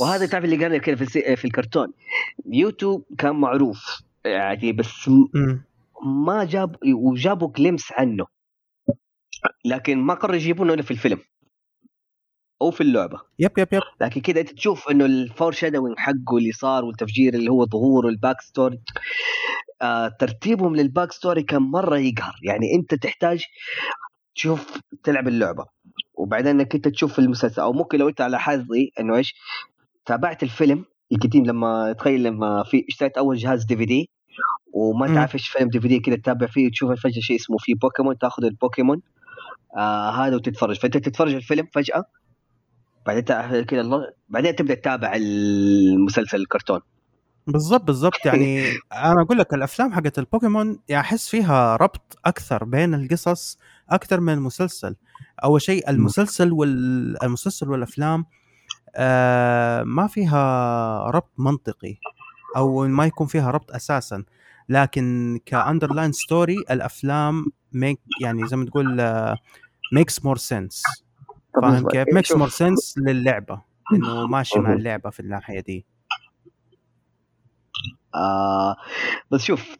وهذا تعرف اللي قال كذا في, في الكرتون. ميوتو كان معروف يعني بس م. ما جاب وجابوا كليمس عنه. لكن ما قرروا يجيبونه إلا في الفيلم. أو في اللعبة. يب يب يب. لكن كذا أنت تشوف إنه الفور شادوينج حقه اللي صار والتفجير اللي هو ظهور الباك ستوري آه ترتيبهم لل backstory كان مرة يقهر. يعني أنت تحتاج تشوف تلعب اللعبة. وبعدين إنك أنت تشوف المسلسل. أو ممكن لو أنت على حظي إنه إيش تابعت الفيلم القديم لما تخيل لما في اشتريت أول جهاز DVD وما تعرف إيش فيلم DVD كذا تتابع فيه وتشوف فجاه شيء اسمه في بوكيمون تاخذ البوكيمون آه هذا وتتفرج. فأنت تتفرج الفيلم فجأة بعدين كذا الله بعدين تبدأ تتابع المسلسل الكرتون. بالضبط بالضبط. يعني أنا أقول لك الأفلام حقت البوكيمون أحس فيها ربط أكثر بين القصص أكثر من المسلسل. أول شيء المسلسل والمسلسل والأفلام آه ما فيها ربط منطقي أو ما يكون فيها ربط أساسا. لكن ك underline story الأفلام make يعني زي ما تقول makes more sense فاهم. كيف؟ makes. more sense للعبة إنه ماشي مع. اللعبة في الناحية دي آه بس شوف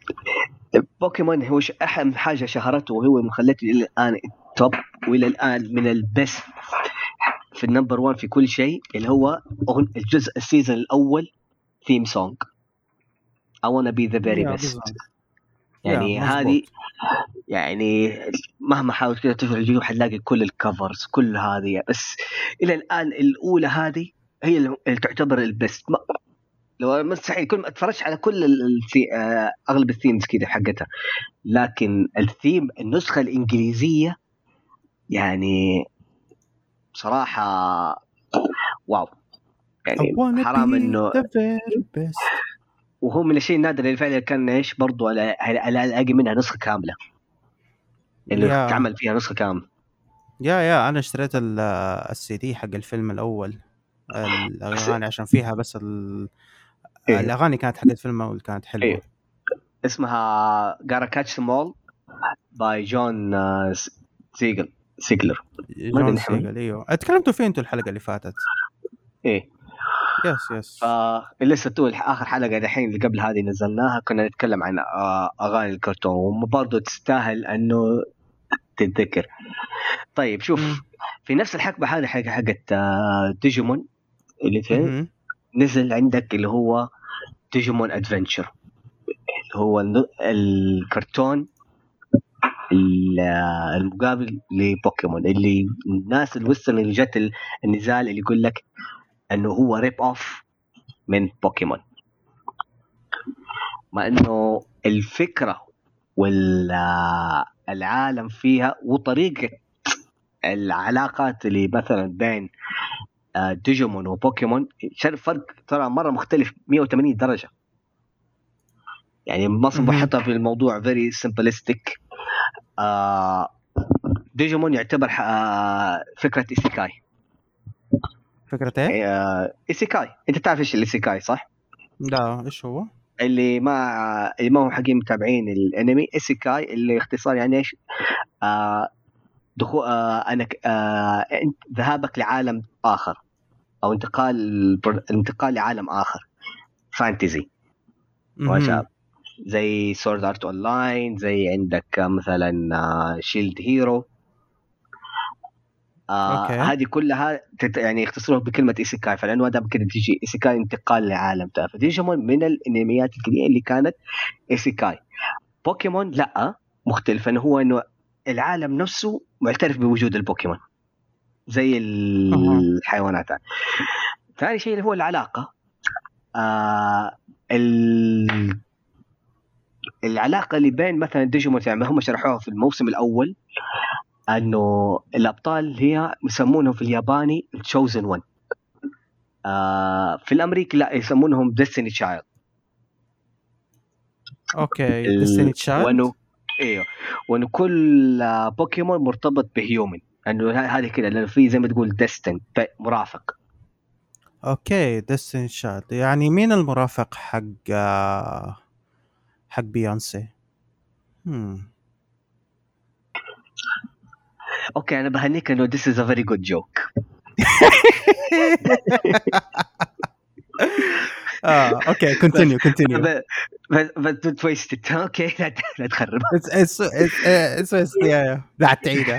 بوكيمون هو أهم حاجة شهرته وهو اللي خلته إلى الآن top وإلى الآن من ال best في ال number 1 في كل شيء اللي هو الجزء ال season الأول theme song I wanna be the very best. يعني هذه. يعني مهما حاولت كذا تفتح اليوتيوب حتلاقي كل ال covers كل هذه بس إلى الآن الأولى هذه هي اللي تعتبر ال best ما لو مستحيل كل ما اتفرجت على كل ال- ال the... آه، أغلب ال themes كذا حقتها لكن الثيم النسخة الإنجليزية يعني بصراحه wow يعني حرام إنه. وهو من الشيء النادر اللي فعلا كان إيش برضو على على الاقي منها نسخة كاملة. اللي يا. تعمل فيها نسخة كاملة. يا يا أنا اشتريت ال- السي دي حق الفيلم الأول الأغاني عشان فيها بس ال... إيه. الأغاني كانت حق الفيلم الأول كانت حلوة. إيه. اسمها Catch Them All by جون آه، سيجل سيجلر. جون سيجل إيوه. تكلمتوا فيه أنتوا الحلقة اللي فاتت؟ إيه. yes yes آه لسه تو آخر حلقة دحين اللي قبل هذه نزلناها كنا نتكلم عن آه أغاني الكرتون وبرضه تستاهل أنه تتذكر طيب شوف. في نفس الحقبة هذه حق حقت آه ديجيمون اللي في. نزل عندك اللي هو ديجيمون Adventure اللي هو الكرتون ال- المقابل لبوكيمون اللي الناس ال western اللي جت ال- النزال اللي يقول لك إنه هو rip off من بوكيمون مع إنه الفكرة والعالم فيها وطريقة العلاقات اللي مثلا بين آه، ديجيمون وبوكيمون شر- فرق ترى مرة مختلف 180 درجة. يعني مهم. بحطها في الموضوع very simplistic ديجيمون يعتبر آه، فكرة isekai فكرة إيه؟ آه، isekai أنت تعرف إيش ال isekai صح؟ لا إيش هو؟ اللي ما اللي ما هم حقين متابعين الأنمي isekai اللي اختصار يعني إيش؟ آه دخول آه انك آه ذهابك لعالم آخر أو انتقال الانتقال لعالم آخر fantasy. وشاب زي Sword Art Online زي عندك آه، مثلا Shield Hero آه okay. هذه كلها تت يعني يختصروها بكلمة isekai فلأنه دام كده تجي isekai انتقال لعالم تاني فديجيمون من الأنميات الكبيرة اللي كانت isekai. بوكيمون لا مختلف انه هو إنه العالم نفسه معترف بوجود البوكيمون زي. الحيوانات. ثاني شيء اللي هو العلاقة. آه ال... العلاقة اللي بين مثلا ديجيمون يعني هم شرحوها في الموسم الأول. انه الابطال هي يسمونهم في الياباني chosen one آه في الامريكي لا يسمونهم destiny child okay destiny child وانه إيوه. وانه كل آه، بوكيمون مرتبط ب human. انه هذه كده لأنه في زي ما تقول destined مرافق. okay destiny child يعني مين المرافق حق آه، حق بيونسي؟ okay أنا بهنيك انه this is a very good joke. آه okay continue continue don't waste it okay لا لا تخرب it's it's yeah لا تعيدها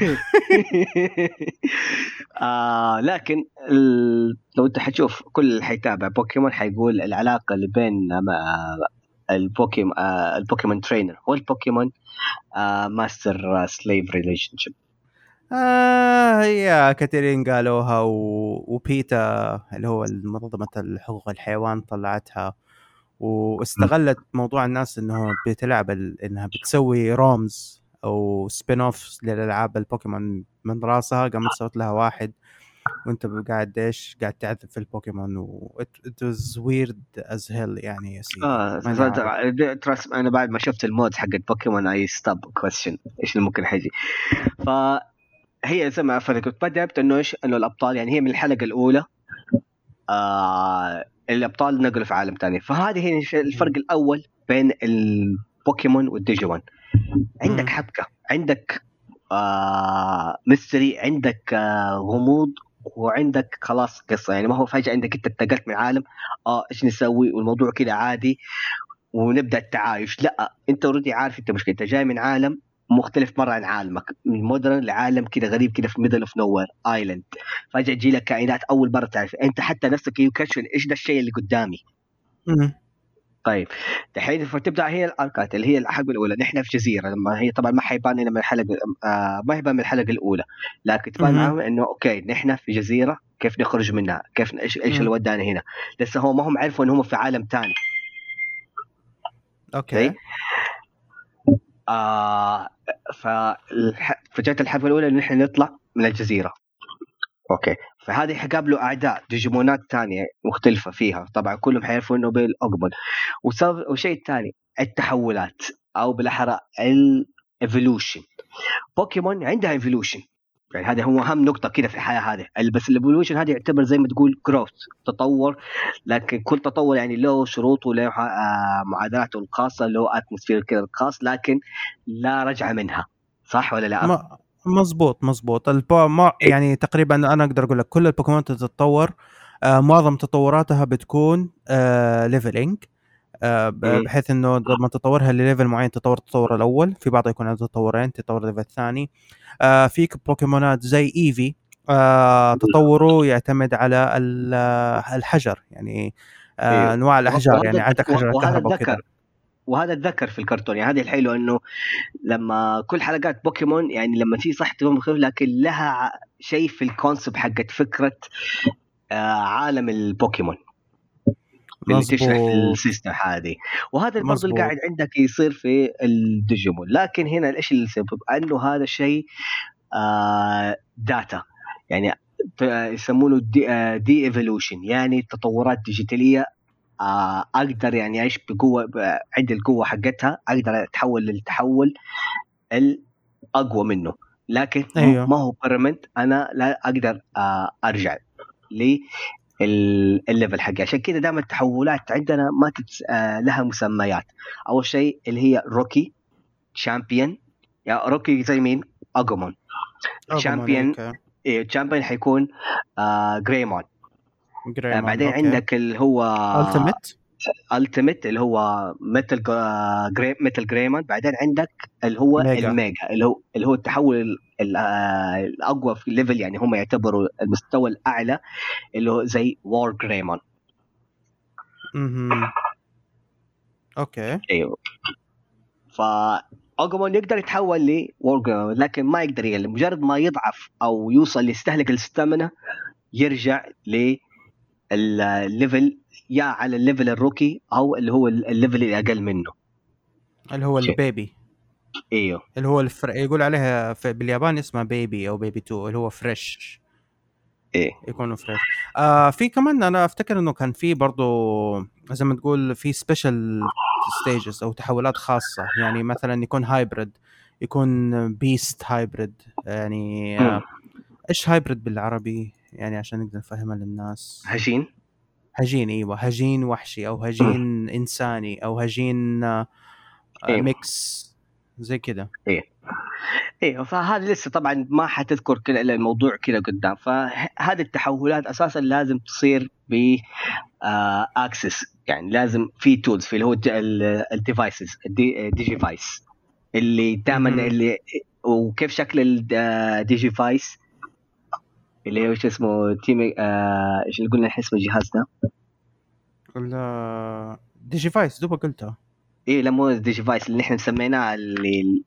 لكن. لو انت حتشوف كل اللي حيتابع بوكيمون حيقول العلاقة اللي بين البوكيمون البوكيمون trainer والبوكيمون master slave relationship آه yeah كثيرين قالوها و... و PETA اللي هو منظمة حقوق الحيوان طلعتها واستغلت موضوع الناس إنه بتلعب ال... إنها بتسوي ROMs أو spin off للألعاب البوكيمون من راسها قامت سوت لها واحد. وأنت قاعد إيش؟ قاعد تعذب في البوكيمون و it was weird as hell يعني يا سيدي. آه. ترى أنا بعد ما شفت ال mod حق بوكيمون I stop question إيش اللي ممكن حيجي؟ فهي زي ما فرق كنت بدأت إنه إيش إنه الأبطال يعني هي من الحلقة الأولى آه الأبطال نقلوا في عالم ثاني فهذه هي الفرق الأول بين البوكيمون والديجيمون عندك. حبكة عندك آه mystery عندك آه غموض وعندك خلاص قصة. يعني ما هو فجأة عندك أنت انتقلت من عالم آه إيش نسوي؟ والموضوع كذا عادي ونبدأ التعايش. لا أنت already عارف أنت مشكلة. أنت جاي من عالم مختلف مرة عن عالمك. من modern لعالم كذا غريب كذا في middle of nowhere island فجأة تجي لك كائنات أول مرة تعرف. أنت حتى نفسك يكشف إيش ده الشيء اللي قدامي. طيب. دحين فتبدا هي الاركات اللي هي الحلقة الأولى. نحن في جزيرة. لما هي طبعا ما حيبان لنا من الحلقة آه ما يبان من الحلقة الأولى. لكن تبان. معاهم إنه okay نحن في جزيرة كيف نخرج منها؟ كيف إيش إيش. اللي ودانا هنا؟ لسه هو ما هم عرفوا إنهم في عالم ثاني okay. آه فالح... فجأة الحلقة الأولى إن إحنا نطلع من الجزيرة. okay فهذه حقابلوا أعداء ديجيمونات تانية مختلفة فيها طبعا كلهم حيعرفوا إنه بالأقبل وسبب والشيء الثاني التحولات أو بالأحرى ال evolution. بوكيمون عندها evolution يعني هذا هو أهم نقطة كده في الحياة هذه. بس ال evolution هذه يعتبر زي ما تقول growth تطور. لكن كل تطور يعني له شروطه وله آه، معادلاته الخاصة له atmosphere كده الخاص لكن لا رجعة منها. صح ولا لا؟ ما مزبوط مزبوط البو... ما يعني تقريبا أنا أقدر أقول لك كل البوكيمون تتطور آه معظم تطوراتها بتكون آه leveling. بحيث إنه لما تطورها لل level معين تطور التطور الأول في بعضها يكون عنده تطورين تطور ال level الثاني. آه فيك بوكيمونات زي إيفي آه تطوره يعتمد على ال- آه، الحجر يعني آه أيوه. أنواع الأحجار يعني عندك حجر الكهرباء وكذا وهذا اتذكر في الكرتون يعني هذه الحلوة إنه لما كل حلقات بوكيمون يعني لما تيجي صح تكون مختلف لكن لها شيء في ال concept حقت فكرة آه عالم البوكيمون. اللي تشرح ال system هذه. وهذا برضه اللي. قاعد عندك يصير في الديجيمون لكن هنا إيش اللي يسبب أنه هذا الشيء آه data يعني يسمونه دي, digi-evolution يعني تطورات digital ية آه أقدر يعني إيش؟ بقوة عندي القوة حقتها أقدر أتحول للتحول الأقوى منه. لكن أيوه. ما هو permanent أنا لا أقدر آه أرجع للل level حقي عشان كذا دائما التحولات عندنا ما تتس... آه لها مسميات أول شيء اللي هي rookie champion يا rookie زي مين؟ اجومون champion. إيه champion حيكون آه جريمون آه بعدين okay. عندك اللي هو ultimate ultimate اللي هو ميتال جري ميتال جريمون بعدين عندك اللي هو mega. ال mega اللي هو اللي هو التحول ال- ال- آه، الأقوى في ال level يعني هم يعتبروا المستوى الأعلى اللي هو زي وور جريمون مهم. okay. أيوه. ف اجومون يقدر يتحول لوور جريمون لكن ما يقدر يقلب مجرد ما يضعف أو يوصل يستهلك ال stamina يرجع للل level يا على ال level ال rookie أو اللي هو ال level اللي أقل منه. اللي هو. ال baby. إيوه. اللي هو الفر... يقول عليها في... باليابان اسمها baby أو baby 2 اللي هو fresh إيه. يكونوا fresh آه في كمان أنا أفتكر إنه كان في برضو زي ما تقول في special stages أو تحولات خاصة. يعني مثلا يكون hybrid يكون beast hybrid يعني آه. إيش hybrid بالعربي؟ يعني عشان نقدر نفهمها للناس. هجين هجين إيوه هجين وحشي أو هجين إنساني أو هجين آه، آه، أيوة. mix زي كده. إيوه فهذا لسه طبعا ما حتذكر كذا إلا الموضوع كذا قدام. فهذه التحولات أساسا لازم تصير ب access يعني لازم في tools في اللي هو ال devices الديجي فايس اللي دائما. اللي وكيف شكل الديجي فايس اللي هو شو اسمه تيم آه، إيش اللي قلنا اسم الجهاز ده؟ ال- ديجي فايس دوبا قلتها إيه لا مو الديجي فايس اللي إحنا سميناه اللي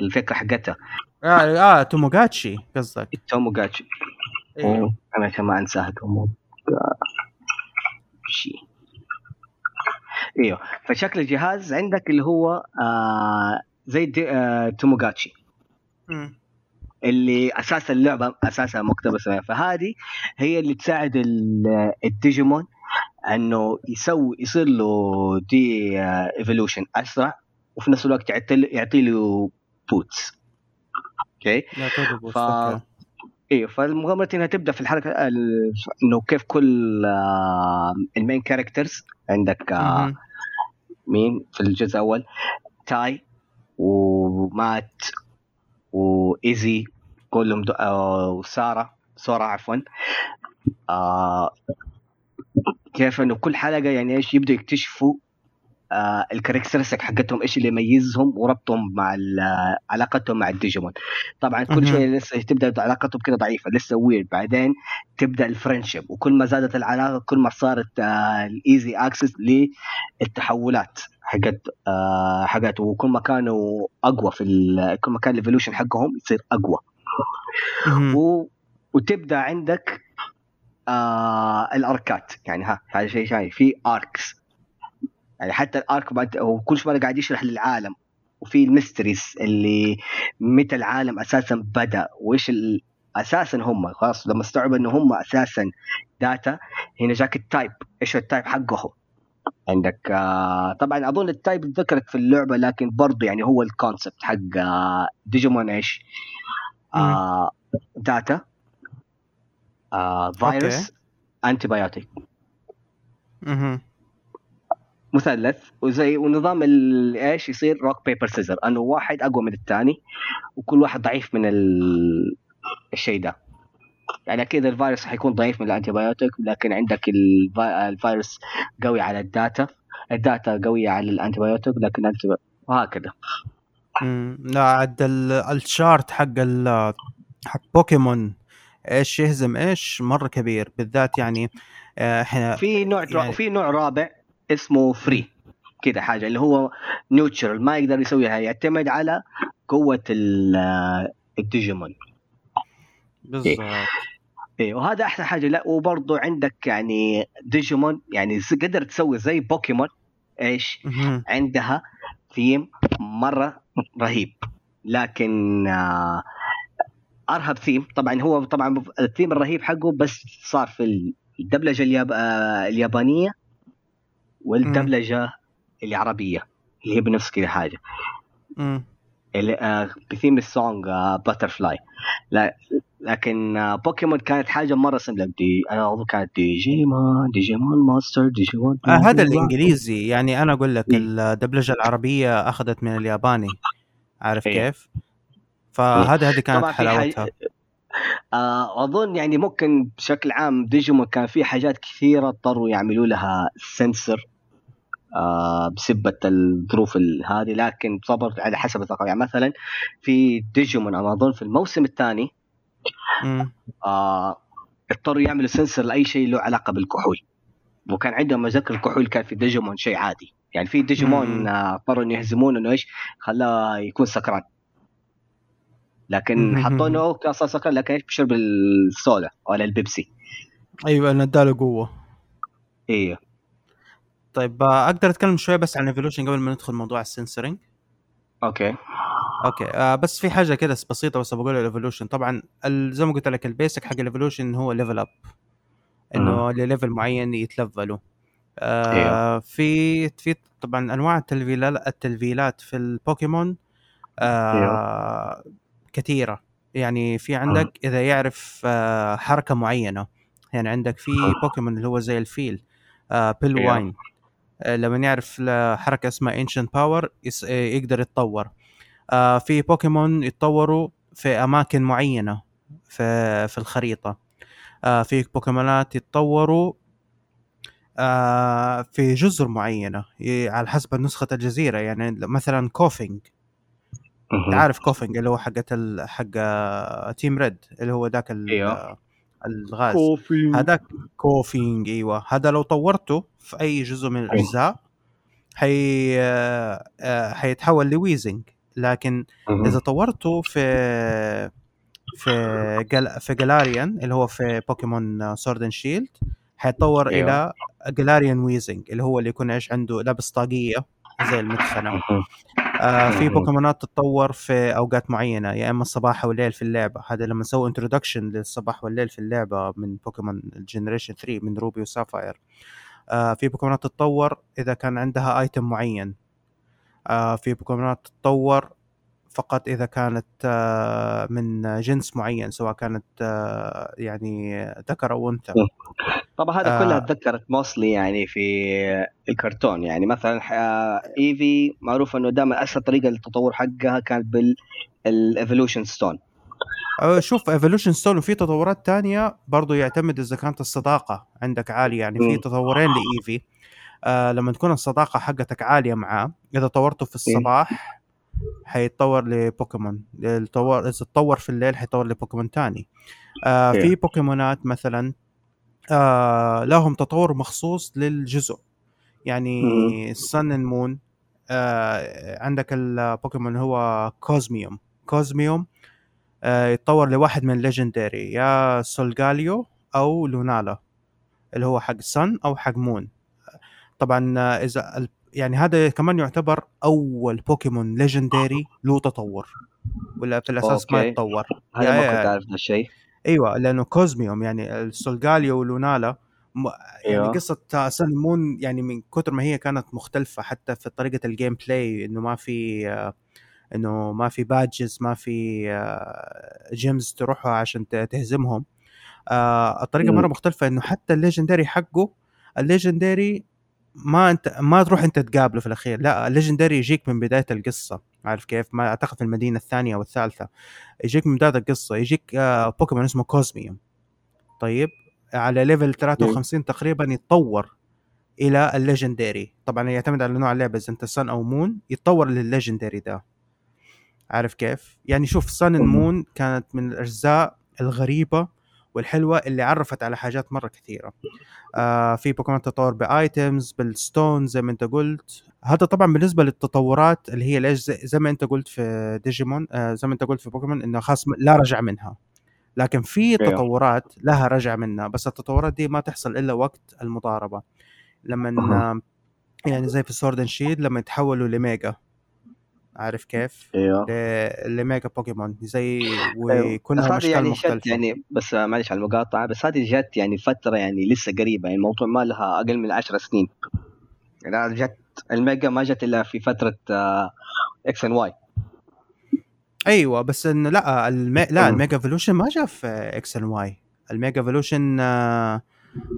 الفكرة حقتها آه آه توموغاتشي قصدك توموغاتشي أيوه أنا عشان ما أنساها توموغاتشي إيوه فشكل الجهاز عندك اللي هو آه زي. آه... توموغاتشي. اللي أساس اللعبة اساسها مقتبسه منها فهذه هي اللي تساعد ال- الديجيمون إنه يسوي يصير له digi-evolution أسرع وفي نفس الوقت يعطي له- boost okay؟ ف- أيوه فالمغامرة انها تبدأ في الحلقة ال- إنه كيف كل ال main characters عندك آه،. مين في الجزء الأول؟ تاي ومات وإيزي كلهم دو... وساره سارة عفوا. آه كيف إنه كل حلقة يعني إيش يبدوا يكتشفوا آه ال characteristic حقتهم إيش اللي يميزهم وربطهم مع ال- علاقتهم مع الديجيمون. طبعا كل. شيء لسه تبدأ علاقتهم كده ضعيفة لسه weird بعدين تبدأ ال friendship وكل ما زادت العلاقة كل ما صارت آه ال easy access للتحولات حقت آه حقت. وكل ما كانوا أقوى في كل ما كان ال evolution حقهم يصير أقوى. و... وتبدأ عندك آه ال arc ات. يعني ها هذا شيء ثاني في arcs يعني حتى ال arc بعد هو كل قاعد يشرح للعالم وفي ال mysteries اللي متى العالم أساسا بدأ وإيش ال... أساسا هم خلاص لما استوعبوا إنه هم أساسا data هنا جاك ال type إيش ال type حقهم؟ عندك آه طبعا أظن ال type ذكرت في اللعبة لكن برضو يعني هو ال concept حق آه ديجيمون إيش؟ آه data آه فيروس antibiotic. مثلث وزي ونظام ال- إيش يصير rock paper scissor أنه واحد أقوى من الثاني وكل واحد ضعيف من ال... الشيء ده يعني أكيد الفيروس حيكون ضعيف من ال antibiotic لكن عندك الفي... الفيروس قوي على ال data ال data قوية على ال antibiotic لكن ال anti وهكذا. لا عاد ال- ال chart حق ال حق بوكيمون إيش يهزم إيش مرة كبير بالذات يعني آه، إحنا في نوع يعني- في نوع رابع اسمه free كده حاجة اللي هو neutral ما يقدر يسويها يعتمد على قوة ال- الديجيمون. بالضبط. إيه. وهذا أحسن حاجة. لا وبرضه عندك يعني ديجيمون يعني قدرت تسوي زي بوكيمون إيش. عندها ثيم مرة رهيب. لكن آه أرهب ثيم طبعا هو طبعا الثيم الرهيب حقه بس صار في الدبلجة الياب... آه اليابانية. والدبلجة العربيه اللي هي بنفس كذا حاجة. آه ب theme ال song آه Butterfly لا لكن آه بوكيمون كانت حاجة مرة simple دي أنا أظن كانت ديجيمون ديجيمون monster ديجيمون آه هذا الإنجليزي. يعني أنا أقول لك إيه. الدبلجة العربية أخذت من الياباني. عارف إيه. كيف؟ فهذه هذه كانت حلاوتها. آه أظن يعني ممكن بشكل عام ديجيمون كان في حاجات كثيرة اضطروا يعملوا لها سنسر آه بسبة الظروف ال- هذه لكن صبر على حسب الثقافة. يعني مثلا في ديجيمون أنا اظن في الموسم الثاني. آه اضطروا يعملوا سنسر لأي شيء له علاقة بالكحول. وكان عندهم ذكر الكحول كان في ديجيمون شيء عادي. يعني في ديجيمون. آه، اضطروا إنه يهزمونه إنه إيش خلاه يكون سكران. لكن. حطوا إنه كان صار سكران لكن إيش بيشرب الصودا ولا البيبسي. أيوه نداله قوة. أيوه طيب آه، أقدر أتكلم شوية بس عن evolution قبل ما ندخل موضوع السنسورينج أوكي. أوكي آه بس في حاجة كده بسيطة بس بقول ال evolution طبعا زي ما قلت لك ال basic حق ال evolution هو level up إنه ل level معين يتلفلوا. آه أيوه. في في طبعا أنواع التلفيلات التلفيلات في البوكيمون آه كثيره يعني في عندك إذا يعرف آه حركة معينة. يعني عندك في بوكيمون اللي هو زي الفيل آه Piloswine آه لما يعرف حركة اسمها Ancient Power يقدر يتطور. آه في بوكيمون يتطوروا في أماكن معينة في في الخريطة. آه في بوكيمونات يتطوروا آه في جزر معينة على حسب نسخة الجزيرة. يعني مثلا كوفينج. عارف كوفينج اللي هو حقت ال... حق آه، Team Rocket اللي هو ذاك ال... الغاز. هذاك كوفينج إيوه. هذا لو طورته في أي جزء من الأجزاء حي آه، آه، حيتحول ل ويزنج. لكن. إذا طورته في في جل... في Galarian اللي هو في بوكيمون Sword and Shield حيتطور أيوه. إلى Galarian ويزنج اللي هو اللي يكون إيش عنده لابس طاقية. زي المدخنه مهم. آه في بوكيمونات تتطور في أوقات معينة يا إما الصباح أو الليل في اللعبة. هذا لما نسوي introduction للصباح والليل في اللعبة من بوكيمون ال generation 3 من Ruby و Sapphire آه في بوكيمونات تتطور إذا كان عندها item معين. آه في بوكيمونات تتطور فقط إذا كانت آه من جنس معين سواء كانت آه يعني ذكر أو أنثى. طبعا هذا كلها تذكرت موصلي يعني في الكرتون. يعني مثلا إيفي معروف إنه دائما اسهل طريقة للتطور حقها كانت بال evolution stone شوف evolution stone وفي تطورات تانية برضو يعتمد إذا كانت الصداقة عندك عالية. يعني في تطورين لإيفي آه لما تكون الصداقة حقتك عالية معاه إذا طورته في الصباح حيتطور لبوكيمون. التطور إذا تطور في الليل حيتطور لبوكيمون تاني. آه في بوكيمونات مثلا آه لهم تطور مخصوص للجزء. يعني ال Sun and Moon آه عندك البوكيمون هو كوزميوم كوزميوم آه يتطور لواحد من ال legendary يا سولجاليو أو لونالا اللي هو حق Sun أو حق Moon طبعا إذا يعني هذا كمان يعتبر أول بوكيمون legendary له تطور ولا في الاساس okay. ما يتطور هذا ما كنت عارف ذا الشيء أيوه لأنه كوزميوم يعني السولجاليو ولونالا. يعني أيوة. قصة Sun Moon يعني من كثر ما هي كانت مختلفة حتى في طريقة ال gameplay إنه ما في إنه ما في badges ما في gyms تروحها عشان تهزمهم آه، الطريقة مرة مختلفة إنه حتى ال legendary حقه ال legendary ما أنت ما تروح أنت تقابله في الأخير. لا ال legendary يجيك من بداية القصة. عارف كيف؟ ما أعتقد في المدينة الثانية أو الثالثة. يجيك من بداية القصة. يجيك آه بوكيمون اسمه كوزميوم طيب؟ على level 53 تقريبا يتطور إلى ال legendary طبعا يعتمد على نوع اللعبة. إذا أنت Sun أو Moon يتطور لل legendary ده. عارف كيف؟ يعني شوف Sun Moon كانت من الأجزاء الغريبة والحلوة اللي عرفت على حاجات مرة كثيرة. آه في بوكيمون تطور ب items بال stone زي ما أنت قلت. هذا طبعا بالنسبة للتطورات اللي هي ليش زي, زي ما أنت قلت في ديجيمون آه زي ما أنت قلت في بوكيمون إنه خاص لا رجعة منها. لكن في أيوه. تطورات لها رجعة منها بس التطورات دي ما تحصل إلا وقت المضاربة. لما يعني زي في Sword Shield لما يتحولوا ل Mega. عارف كيف؟ أيوه ل Mega بوكيمون زي أيوه. وكلها أيوه. يعني مختلفة. يعني بس معلش على المقاطعة بس هذه جت يعني فترة يعني لسه قريبة يعني الموضوع ما لها أقل من 10 سنين. يعني جت ال Mega ما جت إلا في فترة إكس إن واي. أيوه بس انه لا المي... لا ال Mega Evolution ما جاء في X and Y. ال Mega Evolution آه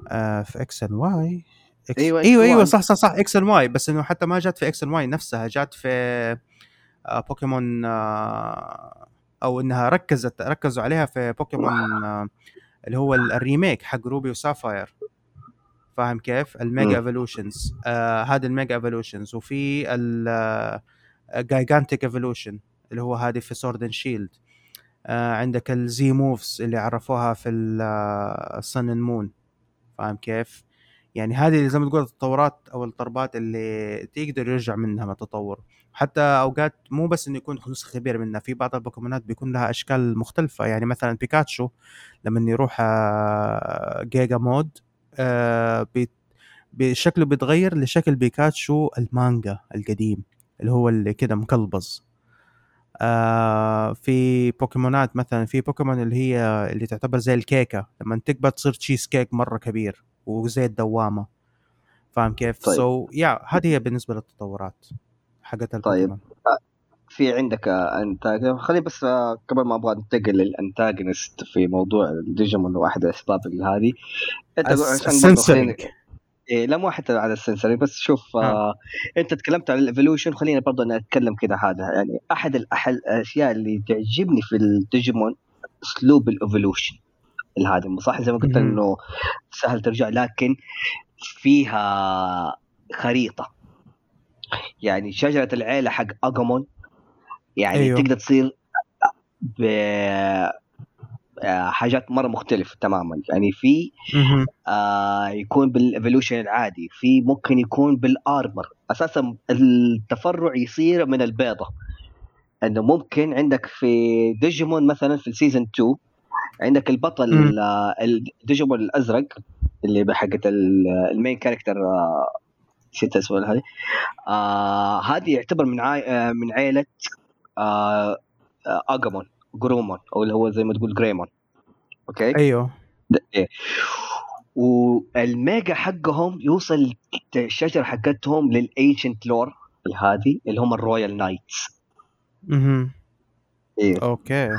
آه في إكس إن واي. أيوه أيوه أيوه صح صح صح إكس إن واي بس إنه حتى ما جات في إكس إن واي نفسها جات في آه، بوكيمون آه، أو إنها ركزت ركزوا عليها في بوكيمون آه، اللي هو ال remake حق Ruby و Sapphire. فاهم كيف؟ ال mega evolutions آه هذا ال mega evolutions وفي ال gigantic evolution اللي هو هذه في Sword Shield آه عندك ال Z moves اللي عرفوها في ال Sun and Moon فاهم كيف؟ يعني هذه زي ما تقول التطورات أو الضربات اللي تقدر يرجع منها من تطور حتى أوقات مو بس إنه يكون نسخه كبيره منها في بعض البوكيمونات بيكون لها أشكال مختلفة. يعني مثلا بيكاتشو لما يروح آه، giga mode آه، بشكله بيتغير لشكل بيكاتشو المانجا القديم اللي هو اللي كده مكلبز آه في بوكيمونات مثلا في بوكيمون اللي هي اللي تعتبر زي الكيكة. لما تكبر تصير تشيز كيك مرة كبير. وزي الدوامة. فاهم كيف؟ طيب. so, yeah, هذه هي بالنسبة للتطورات حقت طيب. آه، في عندك انت خلي بس آه، قبل ما أبغى أنتقل لل antagonist في موضوع الديجيمون واحد الأسباب هذه. أنت السنسرينج إيه لا مو حتى على السنسرينج بس شوف آه. آه أنت تكلمت عن ال evolution خلينا برضه نتكلم كذا هذا. يعني أحد الأشياء اللي تعجبني في الديجيمون أسلوب ال evolution. الهادم صح؟ زي ما قلت إنه سهل ترجع لكن فيها خريطة. يعني شجرة العيلة حق اجامون يعني أيوه. تقدر تصير ب حاجات مرة مختلفة تماما. يعني في آه يكون بال evolution العادي في ممكن يكون بال armor. أساسا التفرع يصير من البيضة. إنه ممكن عندك في ديجيمون مثلا في ال season 2 عندك البطل الديجيمون الأزرق اللي بحقة ال main character نسيت اسمها هذه آه هذه يعتبر من عاي... آه من عائله آه آه اجامون جرومون أو اللي هو زي ما تقول جريمون. okay؟ أيوه. إيه. وال mega حقهم يوصل الشجره حقتهم لل ancient lore هذه اللي هم ال Royal Knights أها إيه. okay.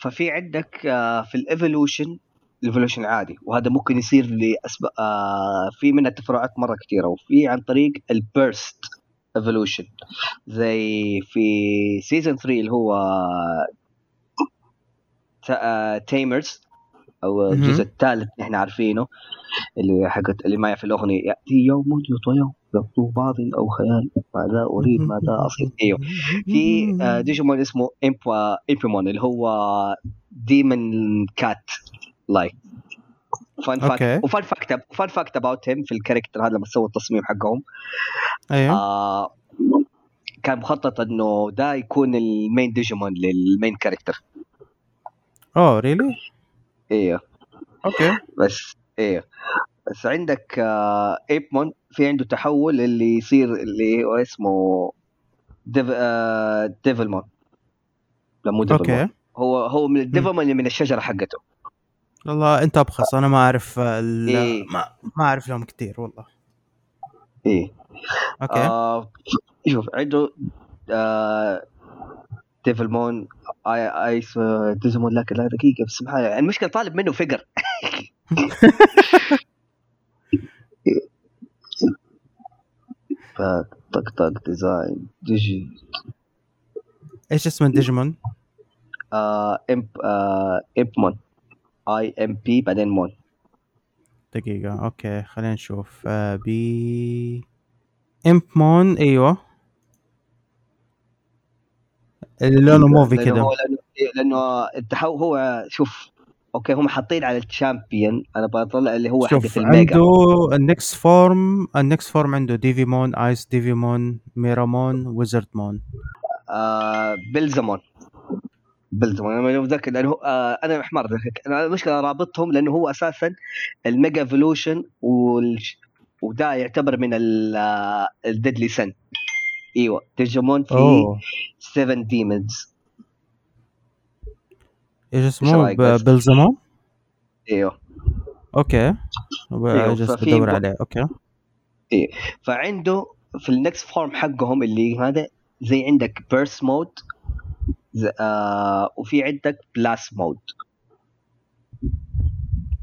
ففي عندك آه، في ال evolution ال evolution عادي وهذا ممكن يصير لاسباب آه في منها تفرعات مرة كثيره وفي عن طريق ال burst evolution زي في season 3 اللي هو Tamers أو مهم. الجزء الثالث نحن عارفينه اللي حقت اللي معي في الأغنية يأتي يوم يطوى يوم يبدو بعض أو خيال ماذا أريد ماذا أصل أيوه في آه، ديجيمون اسمه إمبا إمبيمون اللي هو demon cat like fun. fact و fun fact fun fact about him في ال character هذا لما سووا التصميم حقهم. أيوه. آه كان مخطط إنه ده يكون ال main ديجيمون لل main character oh really أيوه okay. بس أيوه بس عندك آه ايبمون في عنده تحول اللي يصير اللي هو اسمه ديف آه ديفلمون لا مو ديفلمون okay. هو هو من الديفلمون اللي من الشجرة حقته. والله أنت ابخص أنا ما أعرف ال... إيه. ما, ما أعرف لهم كثير والله. إيه. okay. آه شوف عنده آه ديفلمون اي ايس ديزمون لكن لا دقيقة بس المشكلة طالب منه فقر. طق طق ديزاين ديجي. إيش اسم الديجيمون؟ آه إمب آه امبمون آي إم بي بعدين مون. دقيقة أوكي خلينا نشوف. آه بي امبمون إيوه. اللي لونه موفي لأنه كذا هو لأنه, التحول هو شوف okay هم حاطين على ال champion أنا بطلع اللي هو حقة ال mega. عنده ال next form ال next form عنده ديفيمون Ice Devimon ميرامون ويزرد مون آه بلزمون بلزمون أنا متذكر لأنه آه أنا حمار أنا المشكلة رابطهم لأنه هو أساسا ال mega evolution وال... وده يعتبر من ال deadly sin إيوه ديجيمون في أوه. 7 demons إيش اسمه رأيك بس؟ ب- بلزمون إيوه. okay. جالس ففي بدور عليه. أوكي. فعنده في ال next form حقهم اللي هذا زي عندك burst mode آه وفي عندك blast mode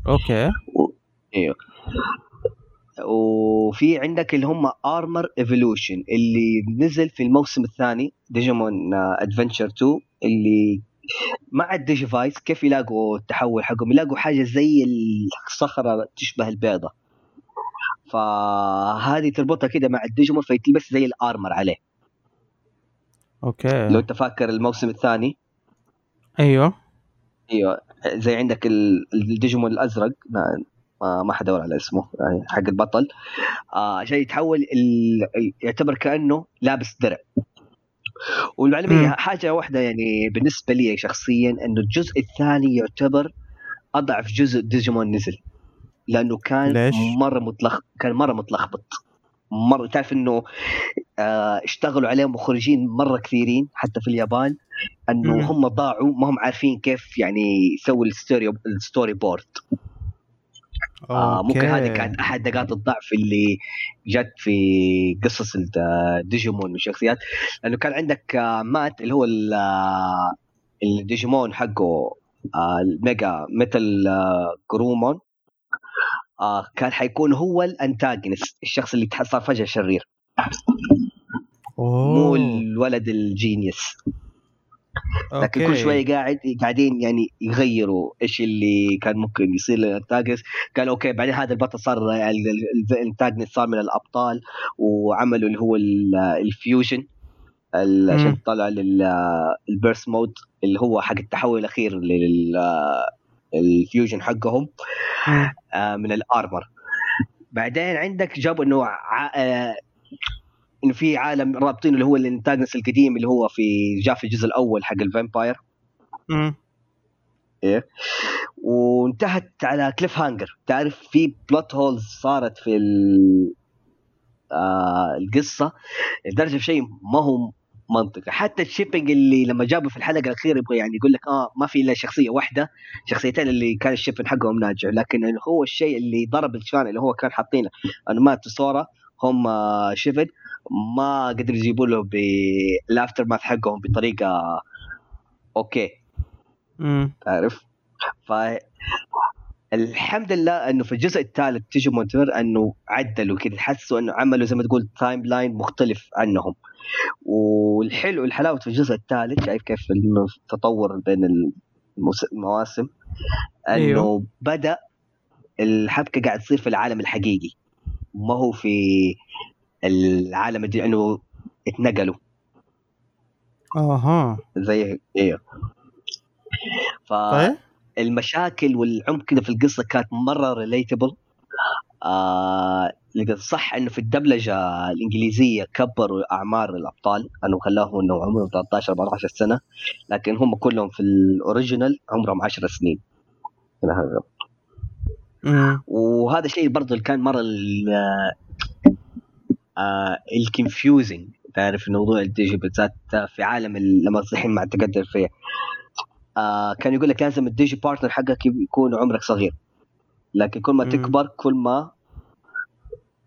okay. إيوه. وفي عندك اللي هم armor evolution اللي نزل في الموسم الثاني ديجيمون Adventure 2 اللي مع ال Digivice كيف يلاقوا التحول حقهم؟ يلاقوا حاجة زي الصخرة تشبه البيضة. فهذه تربطها كده مع الديجيمون فيتلبس زي ال armor عليه. لو okay أنت فاكر الموسم الثاني. أيوه. أيوه. زي عندك ال- الديجيمون الأزرق. ما ما ما حدور على اسمه يعني حق البطل. آه عشان يتحول. ال- يعتبر كأنه لابس درع. والمعلوميه مم. حاجة واحدة يعني بالنسبة لي شخصيا إنه الجزء الثاني يعتبر أضعف جزء ديجيمون نزل لأنه كان ليش؟ مرة متلخ كان مرة متلخبط مرة تعرف إنه آه اشتغلوا عليه مخرجين مرة كثيرين حتى في اليابان إنه. هم ضاعوا ما هم عارفين كيف يعني يسوي ال story ال storyboard آه ممكن. هذه كانت أحد نقاط الضعف اللي جت في قصص الديجيمون والشخصيات لأنه كان عندك آه مات اللي هو ال- آه، الديجيمون حقه آه ال mega ميتال جرورمون كان حيكون هو ال antagonist الشخص اللي صار فجأة شرير مو أوه. الولد ال genius لكن okay. كل شوية قاعد قاعدين يعني يغيروا إيش اللي كان ممكن يصير لل antagonist قال okay بعدين هذا البطل صار ال antagonist صار من الأبطال وعملوا اللي هو ال- ال fusion ال- عشان مم. تطلع لل burst mode اللي هو حق التحول الأخير لل fusion حقهم. آه، من ال armor بعدين عندك جابوا إنه. آه، إنه في عالم رابطين اللي هو ال antagonist القديم اللي هو في جاء في الجزء الأول حق ال vampire. مم. وانتهت على cliffhanger تعرف في plot holes صارت في ال... آه القصة. لدرجة شيء ما هو منطقي. حتى ال shipping اللي لما جابوا في الحلقة الأخيرة يبغى يعني يقول لك آه ما في إلا شخصية واحدة. شخصيتين اللي كان الشيبنج حقهم ناجح. لكن هو الشيء اللي ضرب الشان اللي هو كان حاطينه. انه مات صورة. هم شيفن ما قدروا يجيبوا له بالافتر ماث حقهم بطريقة أوكي. امم تعرف؟ ف الحمد لله إنه في الجزء الثالث تيجي مونتر إنه عدلوا كده حسوا إنه عملوا زي ما تقول تايم لاين مختلف عنهم. والحلو الحلاوة في الجزء الثالث شايف كيف التطور بين المواسم؟ إنه أيوه. بدأ الحبكة قاعد تصير في العالم الحقيقي. ما هو في العالم الدي انه اتنقلوا. آها. زي أيوه فالمشاكل والعمق كده في القصة كانت مرة relatable آه صح إنه في الدبلجة الإنجليزية كبروا أعمار الأبطال. أنه خلاهم إنه عمرهم 13 14 سنة. لكن هم كلهم في ال original عمرهم 10 سنين. وهذا الشيء برضه اللي كان مرة آه ال confusing تعرف موضوع ال digi بالذات في عالم ال- لما تصحين مع التقدم فيه آه كان يقول لك لازم ال digi partner حقك يكون عمرك صغير لكن كل ما مم. تكبر كل ما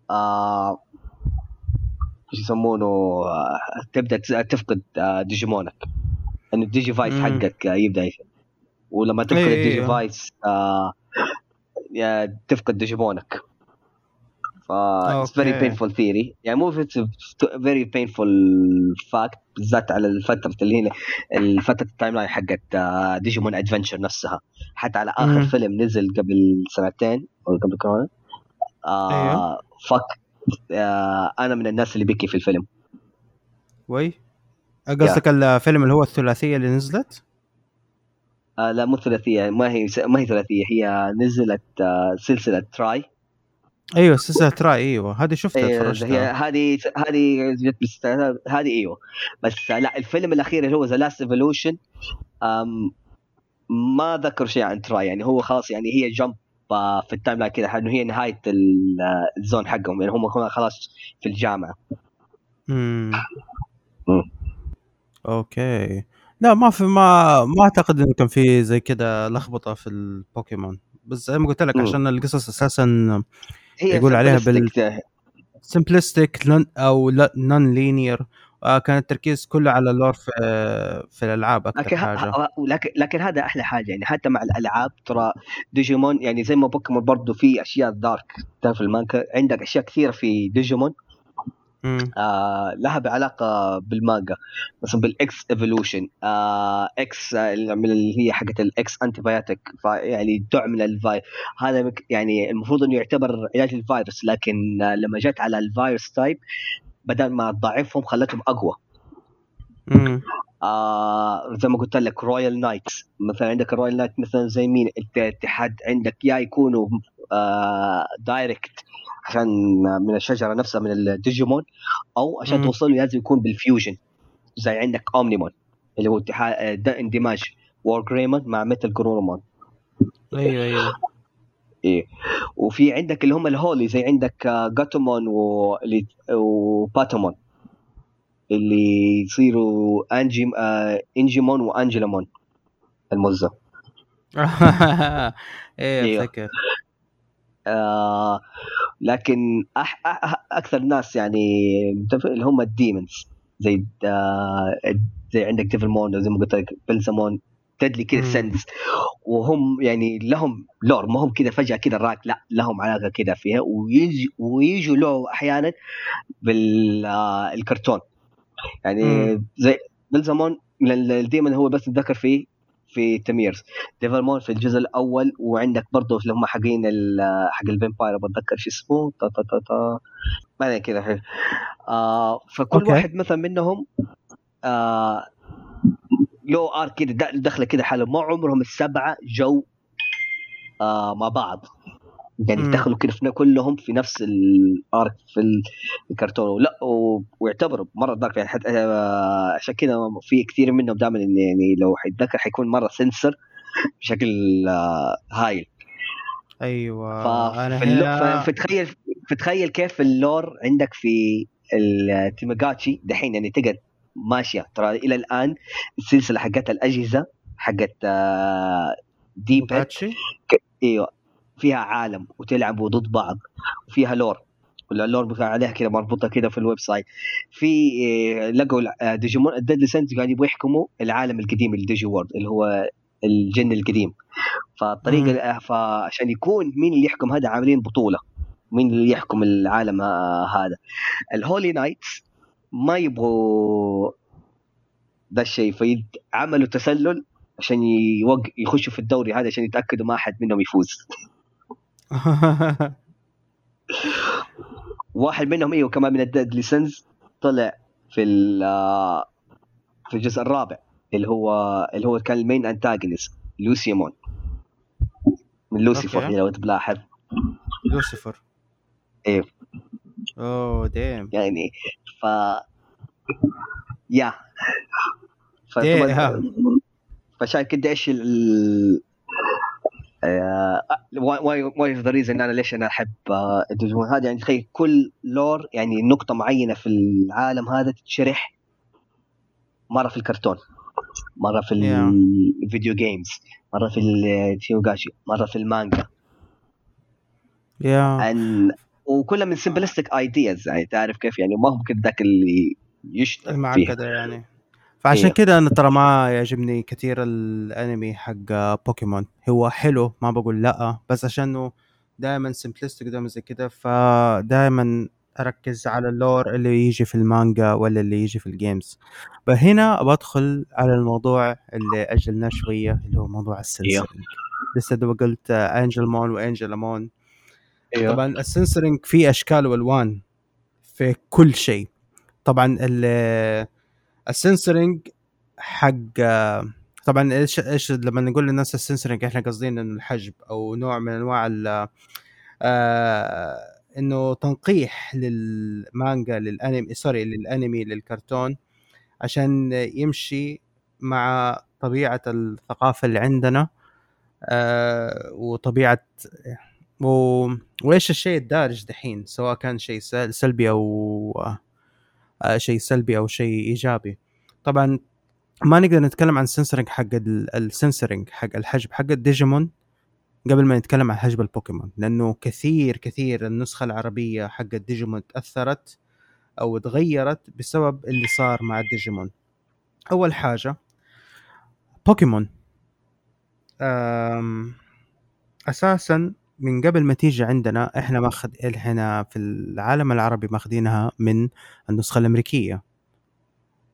آه إيش يسمونه آه تبدأ تفقد آه ديجيمونك إن ال digivice مم. حقك آه يبدأ يفقد ولما تفقد ال digi. vice آه يا- تفقد ديجيمونك ف it's very okay. painful theory. يعني مو very painful fact. بالذات على الفترة اللي هي الفترة ال timeline حقت آه، ديجيمون Adventure نفسها. حتى على آخر. فيلم نزل قبل سنتين أو قبل كورونا. آه أيوه. فك آه أنا من الناس اللي بكي في الفيلم. وي. قصدك الفيلم اللي هو الثلاثية اللي نزلت؟ آه لا مو ثلاثية ما هي ما هي ثلاثية. هي نزلت آه سلسلة Tri أيوه سلسلة Tri أيوه. هذه شفتها إيه، هي هذه هذه جت هذه أيوه. بس لا الفيلم الأخير اللي هو the Last Evolution ما ذكر شيء عن Tri يعني هو خلاص يعني هي جمب في ال timeline كذا انه هي نهاية آه، ال zone حقهم. يعني هم خلاص في الجامعة. امم مم. okay. لا ما في ما ما أعتقد إنه كان في زي كده لخبطة في البوكيمون. بس زي ما قلت لك. عشان القصص أساسا هي يقول عليها بال-. simplistic أو non-linear كان التركيز كله على ال lore في في الألعاب أكثر لكن, حاجة لكن لكن هذا أحلى حاجة يعني حتى مع الألعاب ترى ديجيمون يعني زي ما بوكيمون برضه في أشياء dark تعرف المانجا عندك أشياء كثيرة في ديجيمون. آه لها بعلاقة بالمانجا مثلا بال X-Evolution آه X آه، من اللي هي حقت ال X antibiotic يعني تعمل الفايروس هذا مك- يعني المفروض إنه يعتبر علاج للفيروس لكن آه لما جت على ال virus type بدل ما تضعفهم خلتهم أقوى. مم. آه زي ما قلت لك Royal Knights مثلا عندك ال Royal Knight مثلا زي مين؟ الاتحاد عندك يا يكونوا آه direct عشان من الشجرة نفسها من الديجيمون أو عشان. توصل لازم يكون بال fusion زي عندك أومنيمون اللي هو آه، اندماج وور جريمون مع ميتال جرورمون أيوه أيوه. إيه. وفي عندك اللي هم ال holy زي عندك آه، جاتومون و- وباتومون اللي يصيروا انجي آه إنجيمون وانجلامون المزه إيه أيوه. أفتكر. آه لكن أح أح أكثر ناس يعني متفق اللي هم الديمونز زي آه زي عندك ديفلمون زي ما قلت لك بلزمون تدلي كذا. سنس وهم يعني لهم لور ما هم كذا فجأة كذا راك لا لهم علاقة كذا فيها. ويجي ويجوا له أحيانا بالكرتون يعني مم. زي بلزمون من ال- الديمون هو بس نتذكر فيه في تميرز. ديفلمون في الجزء الأول وعندك برضه اللي هم حقين حق الفامباير بتذكر شو اسمه؟ تا تا تا تا. ما كذا آه فكل أوكي. واحد مثلا منهم آه له ارك كذا دخله كذا حاله. ما عمرهم السبعة جو آه مع بعض. يعني. دخلوا في- كلهم في نفس ال arc في ال- الكرتون. ولا و- ويعتبروا مرة dark يعني حتى آه، عشان كذا في كثير منهم دائما يعني لو حيتذكر حيكون مرة سنسر بشكل آه، هايل. أيوه أنا. هنا فتخيل فتخيل كيف ال lore عندك في التيماغاتشي دحين يعني تقعد ماشية. ترى إلى الآن السلسلة حقت الأجهزة حقت آه، دي باتشي إيوه. فيها عالم وتلعبوا ضد بعض وفيها lore. ال lore بتاع عليها كذا مربوطة كذا في ال website. في آه، لقوا آه، ديجيمون ال deadly sins قاعد يبغوا يحكموا العالم القديم ال Digi World اللي هو الجن القديم. فالطريقة فعشان يكون مين اللي يحكم هذا عاملين بطولة. مين اللي يحكم العالم هذا. ال Holy Knights ما يبغوا ده الشيء فعملوا تسلل عشان يوق... يخشوا في الدوري هذا عشان يتأكدوا ما أحد منهم يفوز. واحد منهم إيوه كمان من ال deadly sins طلع في ال- آه، في الجزء الرابع اللي هو اللي هو كان ال main antagonist لوسيمون من لوسيفر okay. لو تلاحظ لوسيفر إيه. أوه damn يعني ف يا ف damn. فعشان كده إيش ال why why the reason أنا ليش أنا أحب آه، الديجيمون هذا يعني تخيل كل lore يعني نقطة معينة في العالم هذا تتشرح مرة في الكرتون مرة في. ال video games مرة في التيوغاشي مرة في المانجا. يا وكلها من simplistic ideas يعني تعرف كيف يعني ما هو كده ذاك اللي يشتغل المعقدة يعني. فعشان إيه. كده أنا ترى ما يعجبني كثير الأنمي حق بوكيمون. هو حلو ما بقول لأ بس عشانه دائما simplistic دائما زي كده فدائما أركز على ال lore اللي يجي في المانجا ولا اللي يجي في ال games فهنا بدخل على الموضوع اللي أجلناه شوية اللي هو موضوع السنسرينج لسه دوب قلت انجل مون وانجل مون أيوه طبعا السنسرنج فيه أشكال وألوان في كل شيء. طبعا ال- السنسرنج حق طبعا إيش إيش لما نقول للناس السنسرنج إحنا قاصدين إنه الحجب أو نوع من أنواع ال آه إنه تنقيح للمانجا للأنمي sorry للأنمي للكرتون عشان يمشي مع طبيعة الثقافة اللي عندنا آه وطبيعة و... وإيش الشيء الدارج دحين سواء كان شيء سل- سلبي أو شيء سلبي أو شيء إيجابي. طبعا ما نقدر نتكلم عن السنسرنج حق ال- السنسرنج حق الحجب. حق الديجيمون قبل ما نتكلم عن حجب البوكيمون لأنه كثير كثير النسخة العربية حق الديجيمون تأثرت أو تغيرت بسبب اللي صار مع الديجيمون أول حاجة بوكيمون أساسا من قبل ما تيجي عندنا إحنا ماخذ إحنا في العالم العربي ماخذينها من النسخة الأمريكية.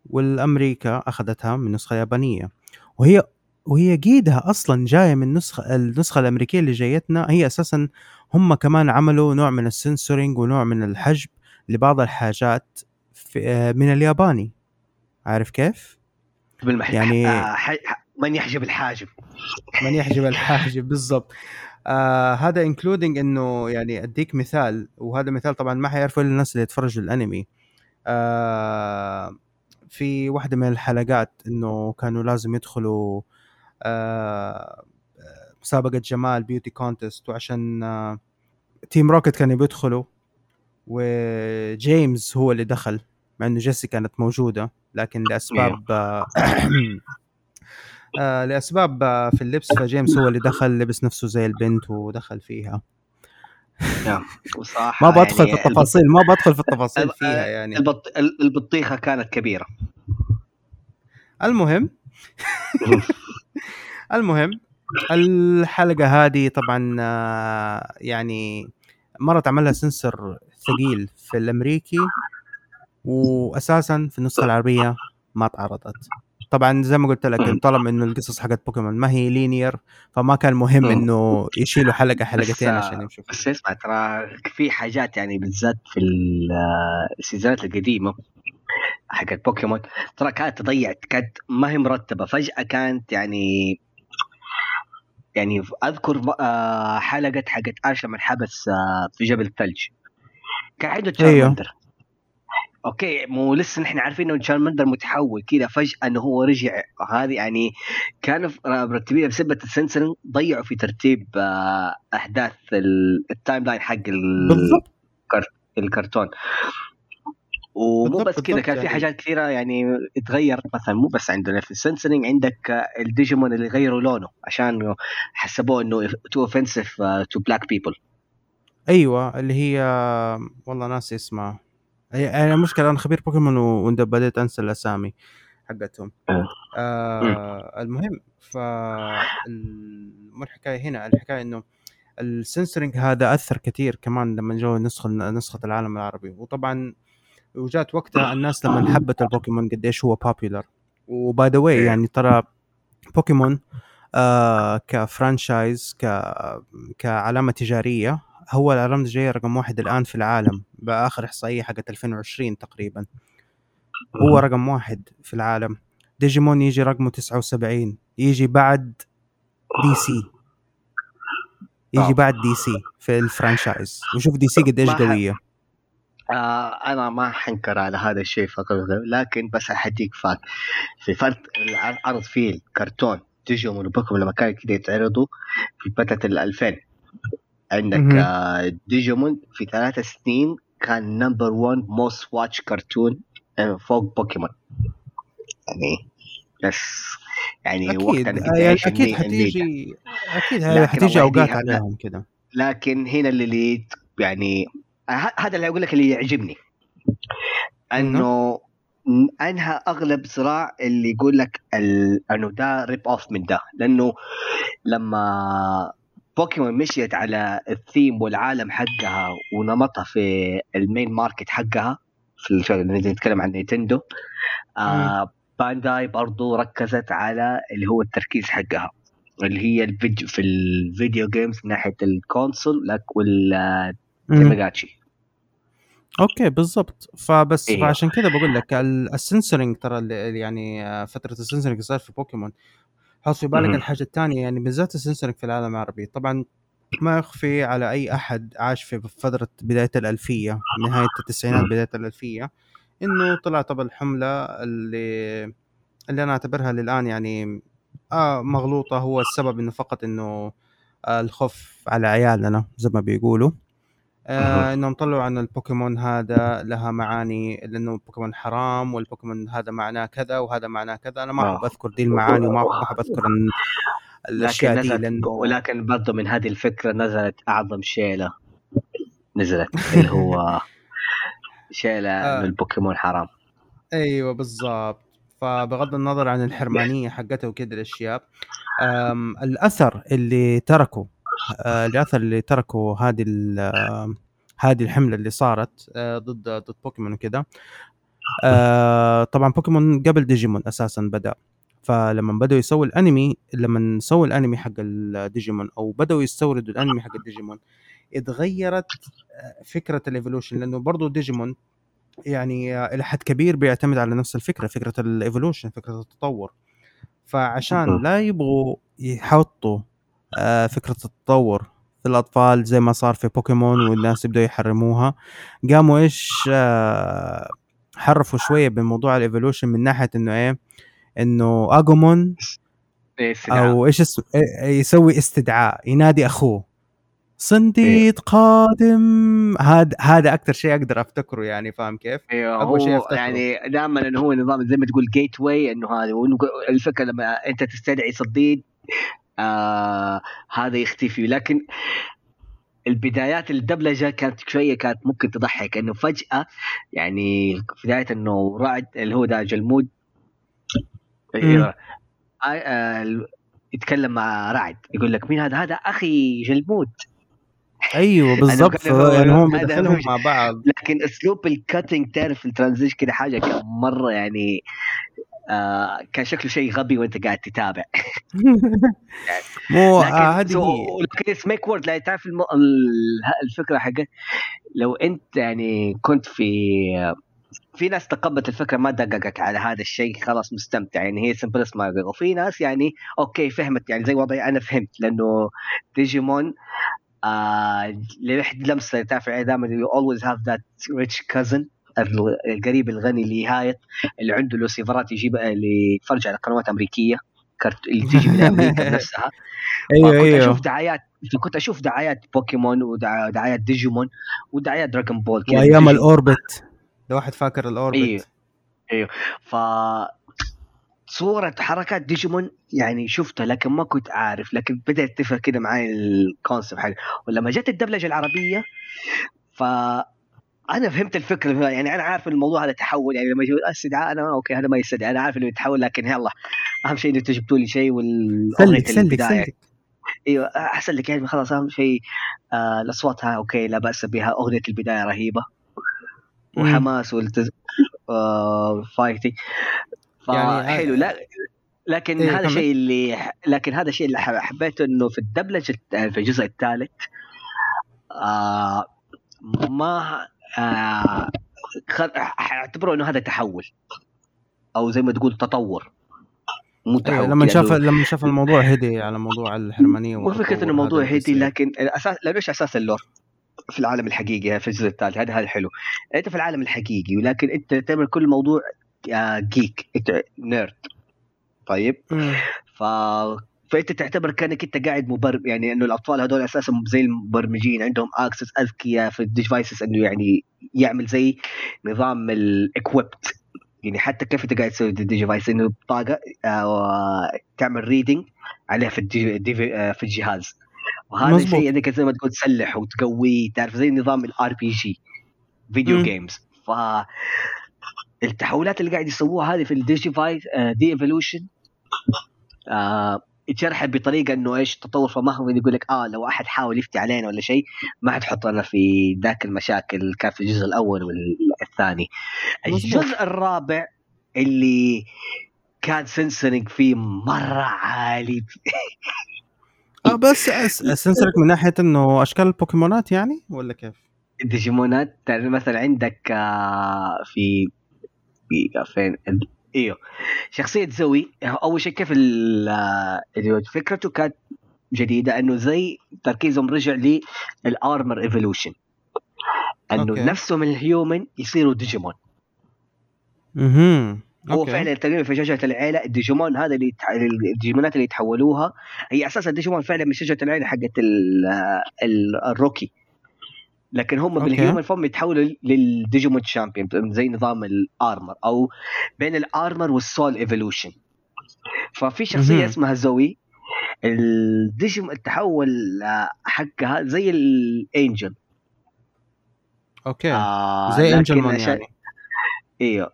والأمريكا أخذتها من النسخه اليابانيه وهي وهي قيدها أصلا جاية من نسخة النسخة الأمريكية اللي جايتنا هي أساسا هم كمان عملوا نوع من السنسورينج ونوع من الحجب لبعض الحاجات في آه، من الياباني. عارف كيف؟ بالمح... يعني- آه من يحجب الحاجب؟ من يحجب الحاجب بالضبط. آه هذا including إنه يعني أديك مثال وهذا مثال طبعا ما حيعرفوا إلا الناس اللي يتفرجوا الأنمي. آه في واحدة من الحلقات إنه كانوا لازم يدخلوا آه مسابقة جمال beauty contest وعشان آه Team Rocket كانوا بيدخلوا وجيمس هو اللي دخل مع إنه جيسي كانت موجودة لكن لأسباب آه آه لأسباب آه في اللبس فجيمس هو اللي دخل لبس نفسه زي البنت ودخل فيها. وصراحة ما بدخل يعني في التفاصيل ما بدخل في التفاصيل فيها يعني. البط... ال- البطيخة كانت كبيرة. المهم المهم الحلقة هذه طبعا آه، يعني مرة تعملها سنسر ثقيل في الأمريكي وأساسا في النسخة العربية ما تعرضت. طبعا زي ما قلت لك طالما إنه القصص حقت بوكيمون ما هي linear فما كان مهم. إنه يشيلوا حلقة حلقتين بس- عشان يمشوا بس اسمع ترى في حاجات يعني بالذات في آه، ال seasonات القديمة حقت بوكيمون ترى كانت تضيع كانت ما هي مرتبة. فجأة كانت يعني يعني أذكر آه، حلقة حقت آش لما انحبس آه، في جبل الثلج. كان عنده أيوه. okay مو لسه نحن عارفين إنه تشارمندر متحول كذا فجأة إنه هو رجع. هذه يعني كانوا مرتبين بسبه السنسرنج ضيعوا في ترتيب آه، أحداث ال- ال timeline حق الكرتون. ومو بس كذا كان في يعني. حاجات كثيرة يعني اتغيرت مثلا مو بس عندنا في السنسرنج عندك الديجيمون اللي غيروا لونه عشان حسبوه إنه too offensive to black people أيوه اللي هي والله ناسي اسمها. هي المشكلة أنا خبير بوكيمون وبديت أنسى الأسامي حقتهم. آه. آه المهم ف مو الحكاية هنا الحكاية إنه السنسرنج هذا أثر كثير كمان لما جو نسخة نسخة العالم العربي. وطبعا وجات وقتها الناس لما حبت البوكيمون قديش هو popular و by the way يعني ترى بوكيمون آه ك franchise ك كعلامة تجارية هو العلامه التجاريه رقم واحد الآن في العالم باخر إحصائية حقت 2020 تقريبا. هو رقم واحد في العالم. ديجيمون يجي رقمه 79 يجي بعد دي سي. يجي بعد دي سي في ال franchise. وشوف دي سي قديش قوية. آه أنا ما حنكر على هذا الشيء فقط لكن بس حديك فات في فرق العرض فيه الكرتون ديجيمون وبوكيمون لما كانوا كده يتعرضوا في فتره ال 2000 عندك آه ديجيمون في ثلاث سنين كان number 1 most watched كرتون فوق بوكيمون يعني بس يعني أكيد. وقت يعني أكيد حتيجي أكيد حتيجي أوقات عليهم كذا لكن هنا اللي يعني هذا اللي أقول لك اللي يعجبني. إنه أنهى أغلب صراع اللي يقول لك إنه ده rip-off من ده. لأنه لما بوكيمون مشيت على الثيم والعالم حقها ونمطها في ال main market حقها في اللي نتكلم عن نينتندو. آه بانداي برضو ركزت على اللي هو التركيز حقها اللي هي الفيديو في ال video games من ناحية ال console لك والتيماجاتشي okay بالضبط. فبس إيه. فعشان كذا بقول لك السنسورنج ترى اللي يعني آه، فترة السنسورنج صار في بوكيمون. حط في بالك الحاجة الثانية يعني بالذات السنسورنج في العالم العربي. طبعا ما يخفي على أي أحد عاش في فترة بداية الألفية نهاية التسعينات بداية الألفية إنه طلعت الحملة اللي اللي أنا أعتبرها للآن يعني آه مغلوطة هو السبب إنه فقط إنه آه الخوف على عيالنا زي ما بيقولوا. آه إنهم طلعوا عن البوكيمون هذا لها معاني لأنه بوكيمون حرام والبوكيمون هذا معناه كذا وهذا معناه كذا. أنا ما أحب آه. أذكر دي المعاني وما أحب أذكر ان الأشياء دي لأنه ولكن برضه من هذه الفكرة نزلت أعظم شيلة. نزلت اللي هو شيلة آه. البوكيمون حرام. أيوه بالضبط. فبغض النظر عن الحرمانية حقته وكذا الأشياء الأثر اللي تركه آه، الاثر اللي تركه هذه هذه الحملة اللي صارت آه، ضد ضد بوكيمون وكذا. آه، طبعا بوكيمون قبل ديجيمون أساسا بدأ. فلما بدأوا يسووا الأنمي لما سووا الأنمي حق الديجيمون أو بدأوا يستوردوا الأنمي حق الديجيمون اتغيرت فكرة ال evolution. لأنه برضه ديجيمون يعني إلى حد كبير بيعتمد على نفس الفكرة فكرة ال evolution فكرة التطور. فعشان لا يبغوا يحطوا آه، فكرة التطور في الأطفال زي ما صار في بوكيمون والناس يبداوا يحرموها. قاموا إيش؟ آه، حرفوا شوية بموضوع ال evolution من ناحية إنه إيه؟ إنه أجومون أو إيش اسمه يسوي استدعاء ينادي أخوه. صنديد قادم. هذا هذا أكثر شيء أقدر أفتكره يعني فاهم كيف؟ أيوه هو شيء أفتكره. يعني دائما إنه هو نظام زي ما تقول جيت واي إنه هذا الفكرة لما أنت تستدعي صديد آه هذا يختفي. لكن البدايات الدبلجة كانت شوية كانت ممكن تضحك إنه فجأة يعني بدايه إنه رعد اللي هو ده جلمود آه آه يتكلم مع رعد يقول لك مين هذا؟ هذا أخي جلمود. أيوه بالضبط. يعني هم مع بعض. لكن أسلوب ال cutting تعرف ال transition كده حاجة كان مرة يعني آه كان شكله شيء غبي وانت قاعد تتابع. مو آه، هذه لكن make world لا تعرف الم... الفكرة حقت لو انت يعني كنت في في ناس تقبلت الفكرة ما دققت على هذا الشيء خلاص مستمتع. يعني هي simple smart وفي ناس يعني okay فهمت. يعني زي وضعي أنا فهمت. لأنه ديجيمون آه لمسة. تعرف دائما you always have that rich cousin القريب الغني اللي هايط اللي عنده له سفرات يجيب اللي يتفرج على قنوات أمريكية كرت... اللي تيجي من أمريكا بنفسها. أيوه كنت أيوه. أشوف دعايات كنت أشوف دعايات بوكيمون ودعايات ديجيمون ودعايات Dragon Ball وأيام الأوربت. لو واحد فاكر الأوربت. أيوه أيوه. ف صورة حركات ديجيمون يعني شفتها لكن ما كنت عارف. لكن بدأت تفهم كده معي ال concept حاجة ولما جت الدبلجة العربية ف أنا فهمت الفكرة. يعني أنا عارف الموضوع هذا تحول يعني لما يجي استدعاء أنا okay هذا ما يستدعي أنا عارف إنه يتحول لكن يلا أهم شيء إنه جبتوا لي شيء والاغنيه سلك البداية. أيوه أحسن لك يعني خلاص أهم شيء آه الأصوات ها okay لا بأس بها. أغنية البداية رهيبة. وحماس والتز... آه fighting يعني- فحلو لا لكن إيه، هذا. الشيء اللي لكن هذا الشيء اللي حبيته إنه في الدبلجة في الجزء الثالث آه ما آه أعتبره إنه هذا تحول. أو زي ما تقول تطور. مو تحول أيوه لما كده شاف لما شاف الموضوع هدي على موضوع الحرمانية مو فكرة إنه الموضوع هدي. لكن الاساس لأنه إيش أساس ال lore في العالم الحقيقي في الجزء الثالث؟ هذا هذا حلو. أنت في العالم الحقيقي ولكن أنت تعمل كل موضوع آه، geek أنت nerd طيب. ف فأنت تعتبر كأنك أنت قاعد مبرمج يعني إنه الأطفال هذول أساسا زي المبرمجين عندهم access أذكياء في ال devices إنه يعني يعمل زي نظام ال equip يعني حتى كيف أنت قاعد تسوي ال device إنه بطاقة آه تعمل reading عليها في آه، في الجهاز وهذا. الشيء إنك زي ما تقول تسلح وتقويه تعرف زي نظام ال RPG video. games ف التحولات اللي قاعد يسووها هذه في ال Digivice the evolution آه يتشرح بطريقة إنه إيش تطور فما هو يقول لك آه لو أحد حاول يفتي علينا ولا شيء ما حتحطنا في ذاك المشاكل اللي كان في الجزء الأول والثاني. الجزء الرابع اللي كان سنسرنج فيه مرة عالي آه بس سنسرك من ناحية إنه أشكال البوكيمونات يعني ولا كيف؟ الديجيمونات يعني مثلا عندك آه، في في فين إيوه شخصية زوي أول شيء كيف فكرته كانت جديدة إنه زي تركيزهم رجع لل armor evolution إنه okay. نفسهم ال human يصيروا ديجيمون أها هو. فعلا تقريبا في شجره العيلة الديجيمون هذا اللي. الديجيمونات اللي يتحولوها هي أساسا الديجيمون فعلا من شجره العيلة حقت ال... ال... ال rookie لكن هم. بال human form يتحولوا للديجيمون champion زي نظام ال armor أو بين ال armor وال soul evolution ففي شخصية مهم. اسمها زوي الديجيم التحول حقها زي ال angel okay. آه زي angel man عشان- يعني. إيوه.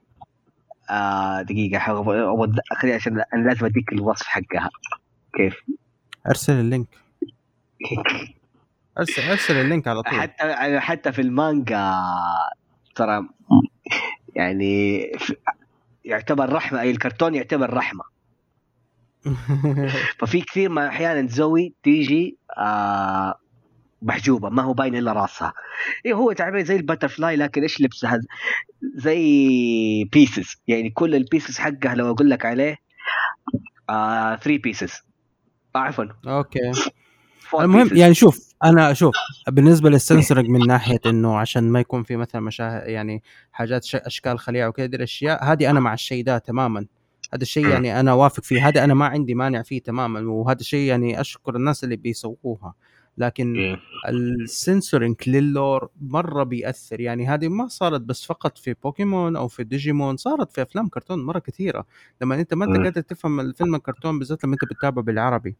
آه أود- خليني عشان أنا لازم أديك الوصف حقها. كيف؟ أرسل ال link. ارسل ارسل ال link على طول. حتى حتى في المانجا ترى يعني يعتبر رحمة أي الكرتون يعتبر رحمة. ففي كثير ما أحيانا زوي تيجي آه محجوبة ما هو باين إلا راسها. إيه هو تعبير زي ال butterfly لكن إيش لبسها زي pieces يعني كل ال pieces حقها لو أقول لك عليه آه 3 pieces عفوا. okay. المهم. يعني شوف أنا شوف بالنسبة للسنسرنج من ناحية إنه عشان ما يكون في مثلا مشاهد يعني حاجات ش... أشكال خليعة وكذا دي الأشياء هذه أنا مع الشيء ده تماما هذا الشيء يعني أنا وافق فيه هذا أنا ما عندي مانع فيه تماما وهذا الشيء يعني أشكر الناس اللي بيسووها لكن. السنسورينج للور مرة بيأثر يعني هذه ما صارت بس فقط في بوكيمون أو في ديجيمون صارت في أفلام كرتون مرة كثيرة لما أنت ما أنت. قادر تفهم الفيلم الكرتون بالذات لما أنت بتتابعه بالعربي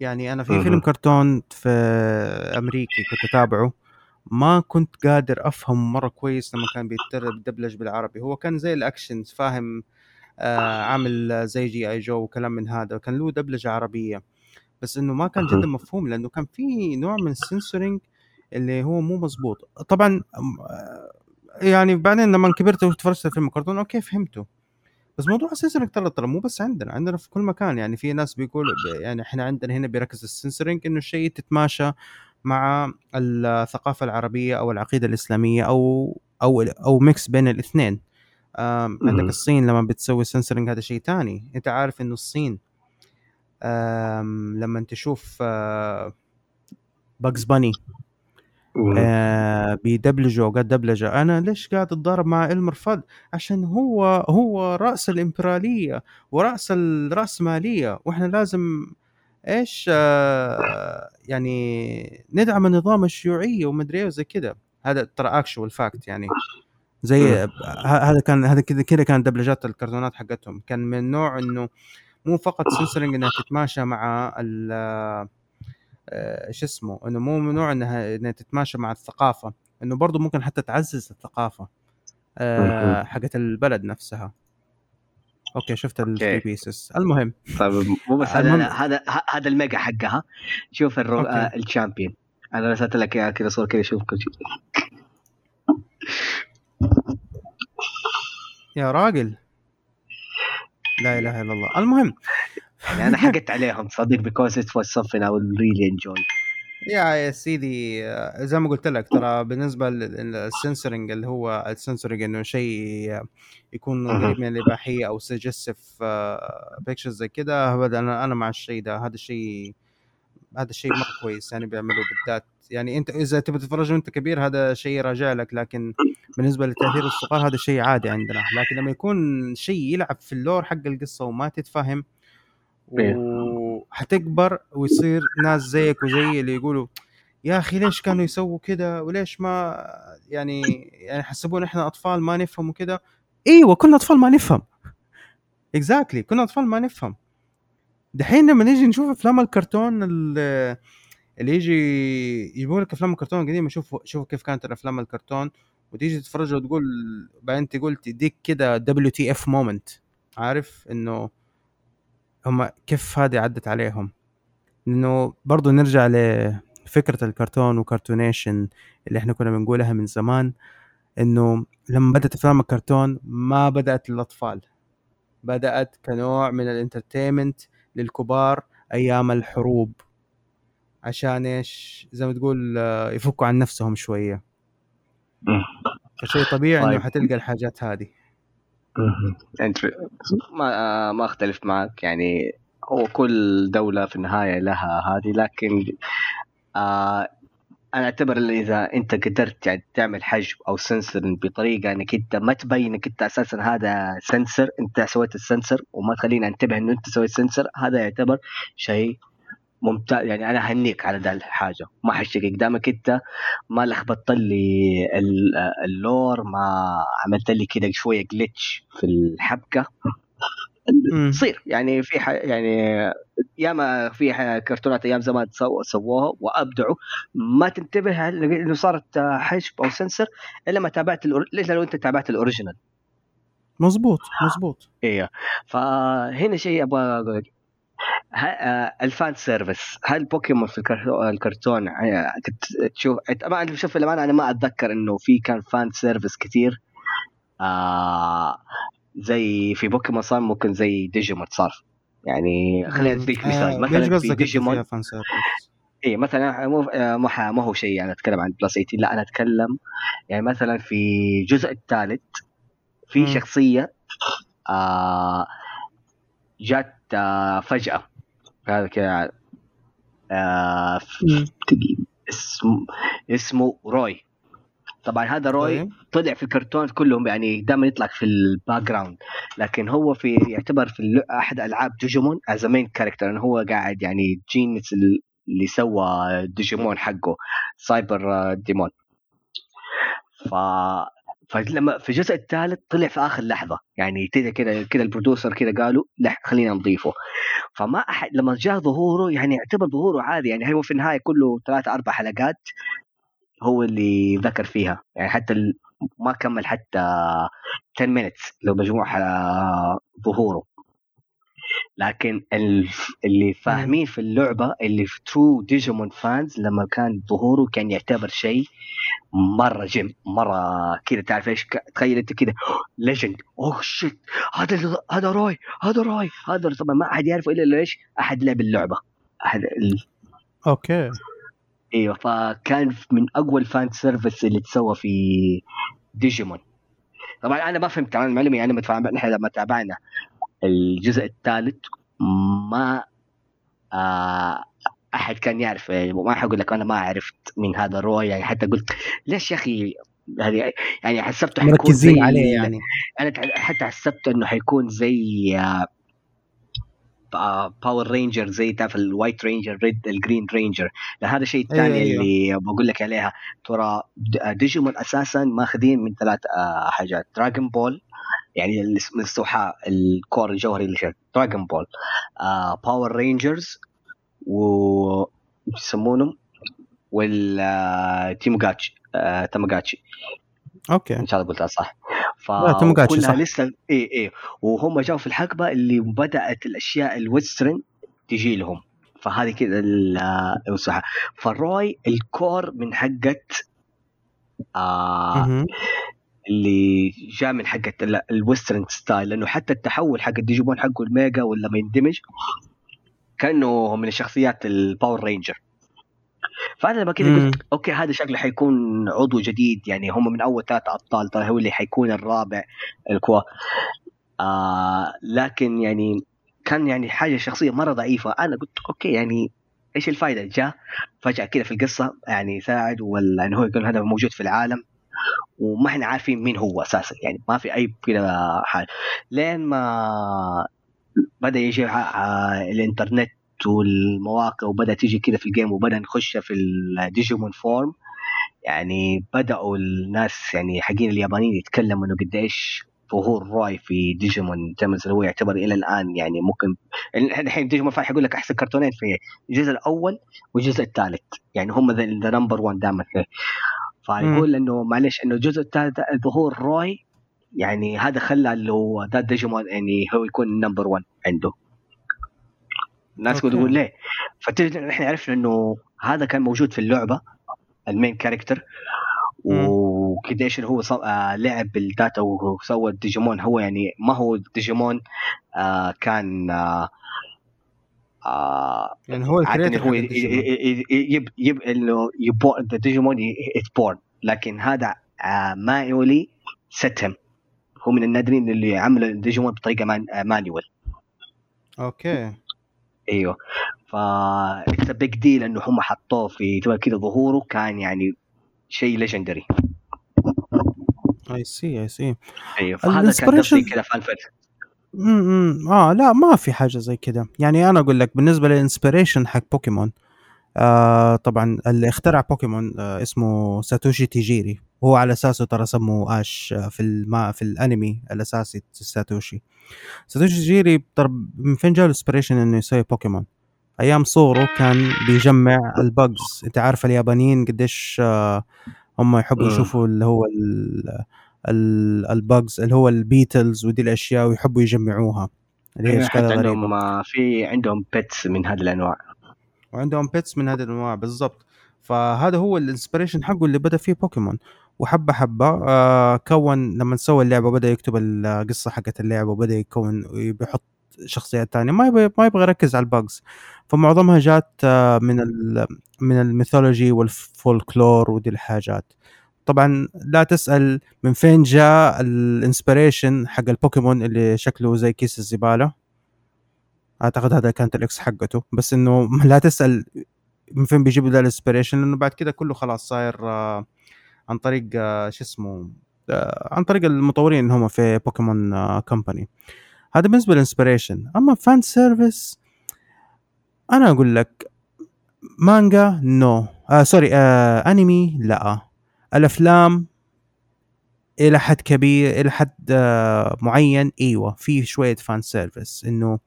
يعني أنا في. فيلم كرتون في أمريكي كنت أتابعه ما كنت قادر أفهم مرة كويس لما كان بيدبلج بالعربي هو كان زي ال actions فاهم آه عامل زي G.I. Joe وكلام من هذا كان له دبلجة عربية بس إنه ما كان. جدا مفهوم لأنه كان في نوع من السنسورينج اللي هو مو مزبوط طبعا آه، يعني بعدين لما كبرت وتفرجت الفيلم كرتون okay فهمته بس موضوع السنسورينج ترى ترى مو بس عندنا عندنا في كل مكان يعني في ناس بيقول يعني إحنا عندنا هنا بيركز السنسورينج إنه الشيء تتماشى مع الثقافة العربية أو العقيدة الإسلامية أو أو أو mix بين الاثنين عندك. الصين لما بتسوي سنسورينج هذا شيء تاني أنت عارف إنه الصين لما تشوف Bugs Bunny مم. آه بيدبلجوا اوقات دبلجة. أنا ليش قاعد أتضارب مع Elmer Fudd عشان هو هو رأس الإمبرالية ورأس الراسماليه وإحنا لازم إيش آه يعني ندعم النظام الشيوعيه ومدري إيه وزي كذا هذا ترى actual fact يعني. زي هذا كان هذا كذا كذا كان دبلجات الكرتونات حقتهم. كان من نوع إنه مو فقط سنسرنج إنها تتماشى مع ال شو اسمه إنه مو من نوع إنها إنها تتماشى مع الثقافة إنه برضه ممكن حتى تعزز الثقافة آه،. حقت البلد نفسها. okay شفت ال three. pieces المهم. طيب مو بس هذا لا، هذا هذا ال mega حقها. شوف الرو... آه ال champion. أنا رسلت لك إياها كذا صورة كذا شوف كل شيء. يا راجل. لا إله إلا الله. المهم. يعني أنا حقت عليهم صديق because it was something I would really enjoy يا يا سيدي آه، زي ما قلت لك ترى بالنسبة للسنسورنج اللي هو السنسورنج إنه شيء آه، يكون. قريب من الإباحية أو suggestive pictures زي كده أبداً أنا أنا مع الشيء ده هذا الشيء هذا الشيء مره كويس يعني بيعملوه بالذات يعني أنت إذا تبي تتفرج وأنت كبير هذا شيء راجع لك لكن بالنسبة لتأثير الصغار هذا شيء عادي عندنا لكن لما يكون شيء يلعب في ال lore حق القصة وما تتفهم. وحتكبر ويصير ناس زيك وزي اللي يقولوا يا أخي ليش كانوا يسووا كده؟ وليش ما يعني يعني حسبونا إحنا أطفال ما نفهم وكده؟ إيوه كنا أطفال ما نفهم. exactly exactly. كنا أطفال ما نفهم. دحين لما نيجي نشوف أفلام الكرتون ال- اللي يجي يجيبوا لك أفلام الكرتون القديمة شوف شوف كيف كانت الأفلام الكرتون وتيجي تتفرج وتقول بعدين تقول تديك كده WTF moment عارف؟ إنه هم كيف هذه عدت عليهم؟ انه برضو نرجع لفكرة الكرتون وكرتونيشن اللي إحنا كنا بنقولها من زمان إنه لما بدأت أفلام الكرتون ما بدأت للأطفال بدأت كنوع من الإنترتينمنت للكبار أيام الحروب. عشان إيش؟ زي ما تقول آه، يفكوا عن نفسهم شوية. فشيء طبيعي إنه طيب. حتلقى الحاجات هذه. أنت ما ما أختلف معك. يعني هو كل دولة في النهاية لها هذه لكن آه أنا أعتبر إذا أنت قدرت يعني تعمل حجب أو سنسر بطريقة إنك أنت ما تبين إنك أنت أساسا هذا سنسر أنت سويت السنسر وما تخلينا انتبه إنه أنت سويت سنسر هذا يعتبر شيء ممتاز يعني أنا أهنيك على ذا الحاجة. ما حشتكي قدامك أنت ما لخبطت لي ال- ال lore ما عملت لي كده شوية glitch في الحبكة. تصير. يعني في ح... يعني ياما في ح- كرتونات أيام زمان سو... سووها وأبدعوا. ما تنتبه إنه صارت حجب أو سنسر إلا ما تابعت ال or... الا لو أنت تابعت ال original مزبوط مزبوط أيوه فهنا شيء أبغى أقول لك ه- آه، ال fan service هل بوكيمون في الكر- الكرتون آه، كنت تشوف طبعا انت شوف للأمانة أنا ما أتذكر إنه في كان fan service كثير آه زي في بوكيمون صار ممكن زي ديجيمون صار. يعني خلينا نديك مثال. آه، ليش مثلا في ديجيمون فيها fan service؟ اي مثلا مو آه، ما هو شيء أنا أتكلم عن plus 18 لا أنا أتكلم يعني مثلا في الجزء الثالث في. شخصية آه جات آه فجأة. هذا كذا آه مم. اسم اسمه روي. طبعا هذا روي طيب. طلع في الكرتون كلهم يعني دائما يطلع في ال background لكن هو في يعتبر في أحد ألعاب ديجيمون as main character انه هو قاعد يعني genius اللي سوى ديجيمون حقه. سايبر آه، ديمون ف فلما في الجزء الثالث طلع في آخر لحظة يعني كذا كذا كذا ال producer كذا قالوا لا خلينا نضيفه. فما أحد لما جاء ظهوره يعني يعتبر ظهوره عادي يعني هو في النهاية كله ثلاثة أربع حلقات هو اللي ذكر فيها. يعني حتى ما كمل حتى 10 minutes لو مجموع ظهوره. لكن ال- اللي فاهمين في اللعبة اللي في true ديجيمون fans لما كان ظهوره كان يعتبر شيء مرة جيم مرة كذا تعرف إيش؟ تخيل أنت كذا. legend oh shit هذا هذا روي هذا روي هذا طبعا ما أحد يعرفه إلا ليش؟ أحد لعب اللعبة. أحد ال- أوكي. إيوه فكان من أقوى ال fan service اللي تسوى في ديجيمون طبعا أنا ما فهمت طبعا المعلومه متفاهم نحن لما تابعنا. الجزء الثالث ما آه أحد كان يعرف يعني ما حقول لك أنا ما عرفت من هذا روي يعني حتى قلت ليش يا أخي هذه يعني حسبته حيكون زي مركزين عليه يعني. أنا حتى حسبت إنه حيكون زي باور رينجر زي تعرف ال white ranger red ال green ranger هذا الشيء الثاني أيوة. اللي بقول لك عليها. ترى ديجيمون أساسا ماخذين من ثلاث آه، حاجات. دراجون بول يعني من ال core الجوهري اللي فيها دراجون بول باور رينجرز و يسمونهم؟ والتيموغاتشي تاماغاتشي أوكي. إن شاء الله قلتها صح. فكلها صح. لسه اي اي وهم جاوا في الحقبة اللي بدأت الأشياء ال western تجي لهم. فهذه كذا ال- الوسعة. فالروي ال core من حقت آه. اللي جاء من ال- ال western style لأنه حتى التحول حق الديجيمون حقه ال mega ولا ما يندمج كأنه من الشخصيات الباور رينجر فأنا لما كذا. قلت أوكي هذا شكله حيكون عضو جديد يعني هم من أول ثلاث أبطال ترى هو اللي حيكون الرابع الكوا. آه لكن يعني كان يعني حاجة شخصية مرة ضعيفة. أنا قلت أوكي يعني إيش الفائده جاء فجأة كذا في القصة يعني يساعد ولا يعني هو يقول هذا موجود في العالم. وما إحنا عارفين مين هو أساسا يعني ما في أي كذا حاجة لين ما بدأ يجي الإنترنت والمواقع وبدأ تيجي كذا في ال game وبدأ نخش في الديجيمون forum يعني بدأوا الناس يعني حقين اليابانيين يتكلموا إنه قديش ظهور روي في ديجيمون اللي هو يعتبر إلى الآن يعني ممكن. الحين ديجيمون فان حيقول لك أحسن كرتونين في الجزء الأول والجزء الثالث يعني هم ذا number 1 دائما. فيقول إنه معلش إنه الجزء الثالث ظهور روي يعني هذا خلى اللي هو ذا ديجيمون يعني هو يكون number 1 عنده. الناس. تقول ليه؟ فتجد إحنا عرفنا إنه هذا كان موجود في اللعبة ال main character. وقديش إنه هو صو... آه لعب بال data وسوى الديجيمون. هو يعني ما هو ديجيمون آه كان آه آه يعني هو ال creator هو yep yep إنه يبو ذا ديجيمون لكن هذا آه manually ستهم هو من النادرين اللي عملوا الديجيمون بطريقة man آه manual okay. أيوه. ف it's big deal إنه هم حطوه في كذا ظهوره. كان يعني شيء legendary I see I see أيوه. فهذا كان قصدي كذا fun fact امم آه لا ما في حاجة زي كده. يعني أنا أقول لك بالنسبة لل inspiration حق بوكيمون آه طبعا اللي اخترع بوكيمون آه اسمه ساتوشي تيجيري. هو على أساسه ترى سموه آش آه، في الما في الأنمي الأساسي ساتوشي. ساتوشي تيجيري ترى من فين جاء ال inspiration إنه يسوي بوكيمون؟ أيام صغره كان بيجمع ال bugs. أنت عارف اليابانيين قديش آه هم يحبوا. يشوفوا اللي هو ال- ال bugs اللي هو ال beetles ودي الأشياء ويحبوا يجمعوها. اللي هي حتى اشكالها غريبة. عندهم آه، في عندهم beetles من هذه الأنواع. وعندهم beetles من هذه الأنواع بالضبط. فهذا هو ال inspiration حقه اللي بدأ فيه بوكيمون وحبة حبة آه كون لما سوى اللعبة بدأ يكتب القصة حقت اللعبة وبدأ يكون بيحط شخصيات تانية. ما يبغى ما يبغى يركز على ال bugs فمعظمها جات آه من ال من ال mythology وال folklore ودي الحاجات. طبعا لا تسأل من فين جاء ال inspiration حق البوكيمون اللي شكله زي كيس الزبالة. أعتقد هذا كانت ال ex حقته. بس إنه لا تسأل من فين بيجيبوا ذا ال inspiration لأنه بعد كده كله خلاص صاير آه، عن طريق آه، شو اسمه آه، عن طريق المطورين اللي هم في بوكيمون كومباني. هذا بالنسبة لل inspiration. أما fan service أنا أقول لك مانجا no. sorry أنمي لا. الأفلام إلى حد كبير إلى حد آه معين. إيوه في شوية fan service إنه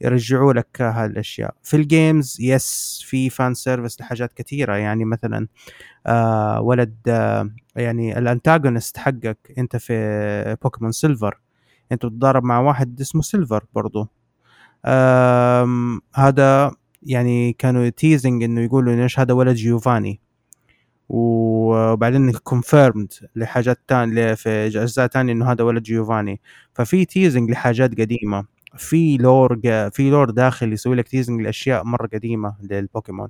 يرجعوا لك هالأشياء. في ال games yes في fan service لحاجات كثيرة. يعني مثلا آه ولد آه يعني ال antagonist حقك أنت في بوكيمون سيلفر أنت بتتضارب مع واحد اسمه سيلفر برضو. آم هذا يعني كانوا teasing إنه يقولوا إيش هذا ولد جيوفاني وبعدين confirmed لحاجات تانية في أجزاء تانية إنه هذا ولد جيوفاني. ففي teasing لحاجات قديمة. في lore في lore داخل يسوي لك teasing لأشياء مرة قديمة للبوكيمون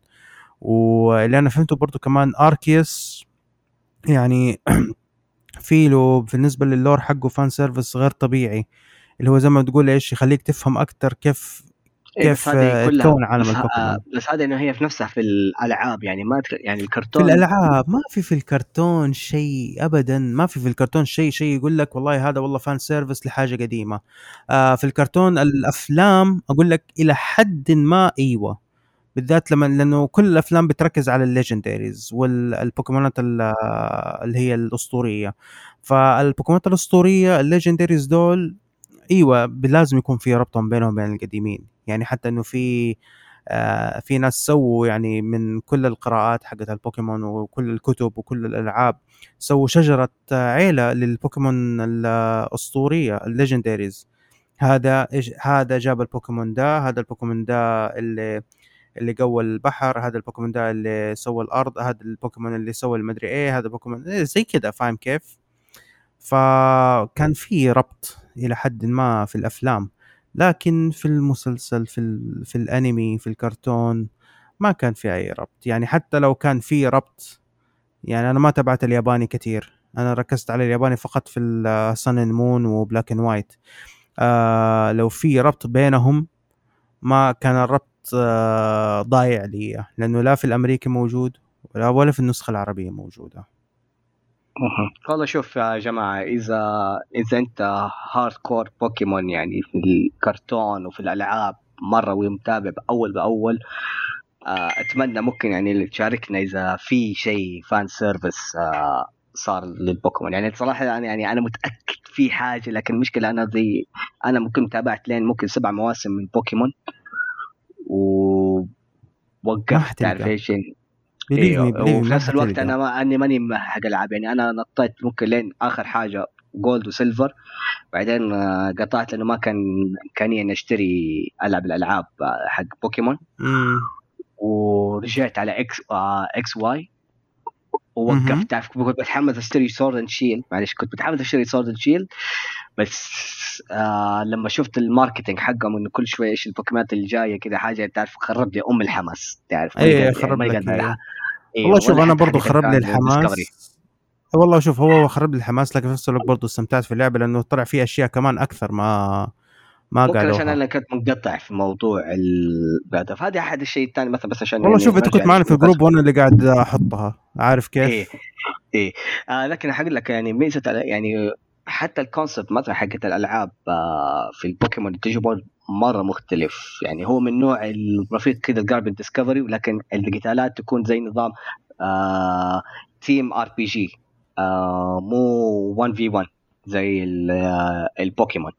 واللي أنا فهمته برضو كمان اركيوس يعني في له بالنسبة لل lore حقه fan service غير طبيعي. اللي هو زي ما تقول إيش يخليك تفهم أكثر كيف كيف آه، كلها تكون عالم البوكيمون؟ آه، بس هذا إنه هي في نفسها في الألعاب يعني ما يعني في الكرتون الألعاب ما في في الكرتون شيء ابدا ما في في الكرتون شيء شيء يقول لك والله هذا والله fan service لحاجة قديمة. آه في الكرتون الأفلام أقول لك إلى حد ما إيوه. بالذات لما لأنه كل الأفلام بتركز على ال legendaries والبوكيمونات ال- اللي هي الأسطورية. فالبوكيمونات الأسطورية ال legendaries دول إيوه لازم يكون في ربط بينهم وبين القديمين. يعني حتى إنه في آه في ناس سووا يعني من كل القراءات حقت البوكيمون وكل الكتب وكل الألعاب سووا شجرة آه، عيلة للبوكيمون الأسطورية ال legendaries. هذا هذا جاب البوكيمون ده هذا البوكيمون ده اللي اللي قوى البحر هذا البوكيمون ده اللي سوى الأرض هذا البوكيمون اللي سوى المدري إيه هذا البوكيمون إيه زي كده فاهم كيف؟ فكان في ربط إلى حد ما في الأفلام لكن في المسلسل في ال... في الأنمي في الكرتون ما كان في أي ربط. يعني حتى لو كان في ربط يعني أنا ما تابعت الياباني كثير أنا ركزت على الياباني فقط في صن اند مون وبلاك اند وايت آه لو في ربط بينهم ما كان الربط آه ضايع لي لأنه لا في الأمريكي موجود ولا في النسخة العربية موجودة. والله شوف يا جماعة إذا إذا أنت hardcore بوكيمون يعني في الكرتون وفي الألعاب مرة ومتابع أول بأول آه، أتمنى ممكن يعني تشاركنا إذا في شيء fan service آه، صار للبوكيمون يعني صراحة يعني, يعني أنا متأكد في حاجة لكن المشكلة أنا زي أنا ممكن تابعت لين ممكن سبع مواسم من بوكيمون ووقفت. تعرف إيش يعني. أيوه مي وفي نفس الوقت. أنا ما أني ماني حق العاب يعني أنا نطيت ممكن لين آخر حاجة جولد وسيلفر بعدين آه، قطعت لأنه ما كان إمكانية إني أشتري ألعب الألعاب آه، حق بوكيمون مم. ورجعت على إكس آه إكس واي. ووقفت تعرف كنت بتحمس أشتري Sword and Shield معلش كنت متحمس أشتري Sword and Shield بس آه لما شفت ال marketing حقهم إنه كل شوية إيش البوكيمونات اللي جاية كذا حاجة تعرف خرب لي أم الحماس تعرف اي قادر- خرب لك. إيه، والله شوف أنا برضو خرب لي. الحماس والله شوف هو خرب لي الحماس لكن في نفس الوقت برضو استمتعت في اللعبة لأنه طلع في أشياء كمان أكثر ما ما ممكن عشان أنا كنت منقطع في موضوع هذا أحد الشيء الثاني مثلا بس عشان والله يعني شوف أنت كنت معنا في. الجروب وأنا اللي قاعد أحطها عارف كيف؟ إيه إيه آه لكن حق لك يعني ميزة يعني حتى ال concept مثلا حقت الألعاب آه في البوكيمون ديجيمون مرة مختلف. يعني هو من نوع الرفيق كذا الجاربن discovery ولكن القتالات تكون زي نظام آه team RPG مو 1 في 1 زي آه، البوكيمون.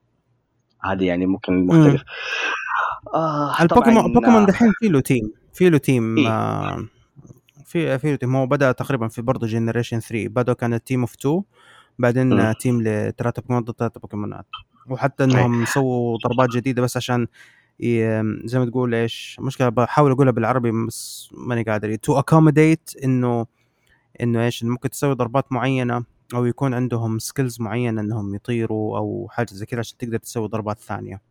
هذه يعني ممكن مختلف. آه البوكيمون طبعاً، بوكيمون آه، دحين في له team في له team إيه. آه في في له team هو بدأ تقريبا في برضه generation 3 بدأوا كانت team of 2 بعدين. آه، team لثلاثه بوكيمون ضد ثلاثة بوكيمونات وحتى إنهم سووا ضربات جديدة بس عشان زي ما تقول إيش مشكلة بحاول أقولها بالعربي بس ماني قادر. to accommodate إنه إنه إيش ممكن تسوي ضربات معينة أو يكون عندهم skills معينة إنهم يطيروا أو حاجة زي كذا عشان تقدر تسوي ضربات ثانية.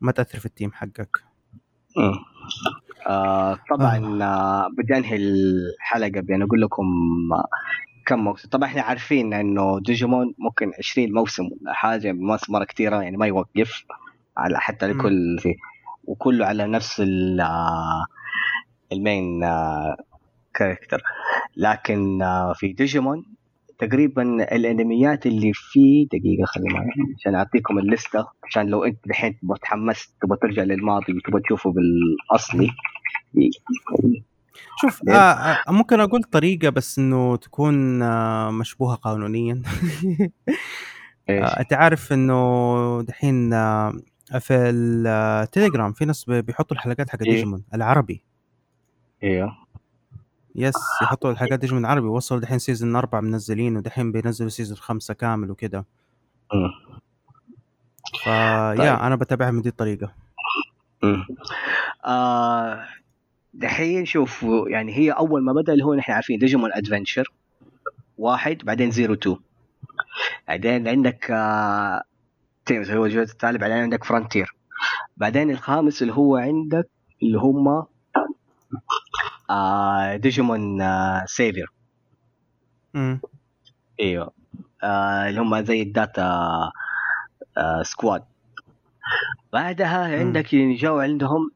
ما تأثر في ال team حقك. آه طبعا آه. بدي انهي الحلقة بان أقول لكم آه كم موسم؟ طبعا إحنا عارفين إنه ديجيمون ممكن 20 موسم ولا حاجة مواسم مرة كثيرة يعني ما يوقف على حتى. لكل في وكله على نفس ال ال main character لكن في ديجيمون تقريبا الأنميات اللي فيه دقيقة خليني معي عشان أعطيكم ال list ه عشان لو أنت الحين تبغى تحمست تبغى ترجع للماضي وتبغى تشوفه بالأصلي. شوف إيه. آه آه ممكن أقول طريقة بس إنه تكون آه مشبوهة قانونيا؟ آه أنت عارف إنه دحين آه في التليجرام في ناس بي- بيحطوا الحلقات حق إيه. ديجيمون العربي أيوه yes يحطوا الحلقات ديجيمون العربي وصلوا دحين season أربعة منزلين ودحين بينزلوا season خمسة كامل وكده مم. فيا طيب. أنا بتابعها من دي الطريقة. آه دحين شوف يعني هي أول ما بدأ اللي هو نحن عارفين ديجيمون ادفنشر واحد بعدين zero two بعدين عندك آه تيمز هو الجزء الثالث بعدين عندك فرونتير بعدين الخامس اللي هو عندك اللي هم آه ديجيمون آه سيفرز مم. إيوه. آه اللي هم زي ال data آه squad بعدها عندك اللي جاوا عندهم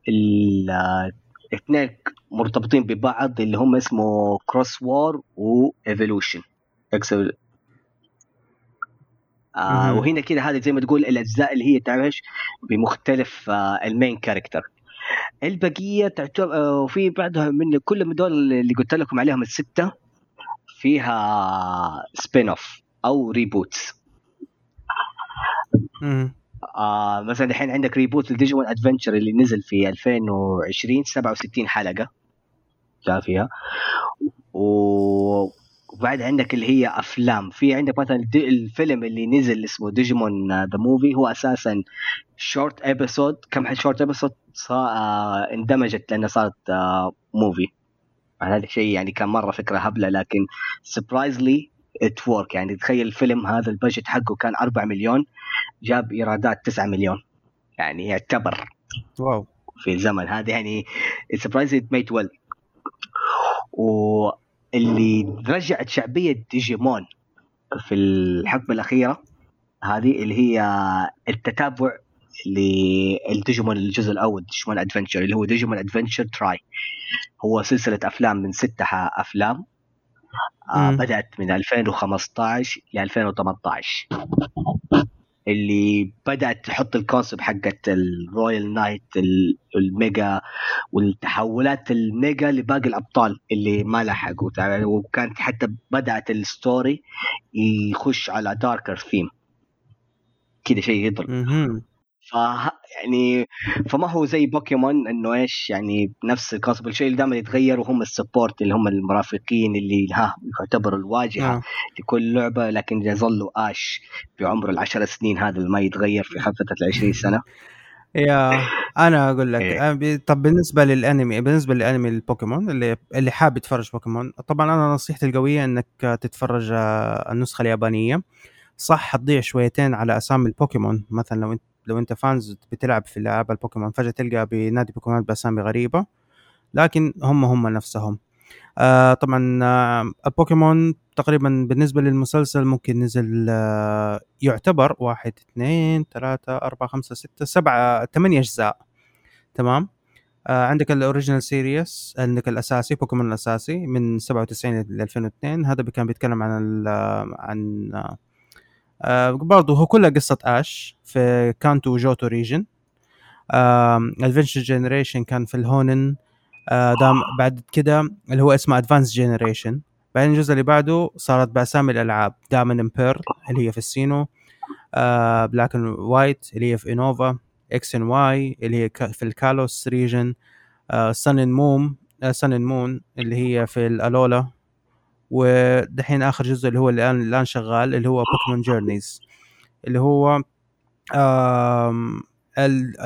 الاثنين مرتبطين ببعض اللي هم اسمه كروس وور وايفولوشن آه وهنا كده هذه زي ما تقول الأجزاء اللي هي تعرف بمختلف آه ال main character البقية تعتبر آه وفي بعدها من كل من دول اللي قلت لكم عليهم الستة فيها spin off أو reboots آه مثلا الحين عندك reboot الديجيمون ادفنتشر اللي نزل في 2020 67 حلقة جاء فيها. وبعد عندك اللي هي أفلام. في عندك مثلا الفيلم اللي نزل اسمه ديجيمون ذا موفي هو أساسا short episode كم short episode آه اندمجت لانها صارت آه movie هذا الشيء يعني كان مرة فكرة هبلة لكن surprisingly it يعني تخيل الفيلم هذا ال budget حقه كان 4 مليون. جاب ايرادات 9 مليون. يعني يعتبر wow. في الزمن هذا يعني surprise it made well واللي رجعت شعبية ديجيمون في الحقبة الأخيرة هذه اللي هي التتابع للديجيمون الجزء الأول ديجيمون ادفنتشر اللي هو ديجيمون ادفنتشر تراي هو سلسلة أفلام من ستة أفلام آه بدأت من 2015 ل 2018 اللي بدأت تحط ال concept حقت ال Royal Knight ال mega والتحولات ال mega لباقي الأبطال اللي ما لحقوا وكانت حتى بدأت ال story يخش على darker theme كذا شيء يضرب ف يعني فما هو زي بوكيمون إنه إيش يعني نفس ال concept الشيء اللي دائما يتغير وهم ال support اللي هم المرافقين اللي ها يعتبروا الواجهة آه. لكل لعبة لكن يظلوا آش بعمر العشر سنين هذا اللي ما يتغير في فتره العشرين سنة يا أنا أقول لك إيه. طب بالنسبة للأنمي بالنسبة للأنمي البوكيمون اللي اللي حاب يتفرج بوكيمون طبعا أنا نصيحتي القوية إنك تتفرج آه، النسخة اليابانية صح تضيع شويتين على أسامي البوكيمون مثلا لو أنت لو انت fans بتلعب في العاب البوكيمون فجأة تلقى بنادي بوكيمون بأسامي غريبة لكن هم هم نفسهم. آه طبعا آه البوكيمون تقريبا بالنسبة للمسلسل ممكن نزل آه يعتبر واحد اثنين ثلاثة أربعة خمسة ستة سبعة ثمانية أجزاء. تمام؟ آه عندك ال original series عندك الأساسي بوكيمون الأساسي من 97 ل 2002 هذا كان بيتكلم عن عن آه برضه هو كلها قصة آش في كانتو جوتو region. Adventure Generation كان في الهوين. آه دام بعد كده اللي هو اسمه Advance Generation بعدين الجزء اللي بعده صارت بأسامي الألعاب. Diamond and Pearl اللي هي في السينو. آه Black and White اللي هي في انوفا إكس ان واي اللي هي في الكالوس region. Sun and Moon Sun and Moon اللي هي في الألولا. ودحين آخر جزء اللي هو الان الآن شغال اللي هو Pokémon Journeys اللي هو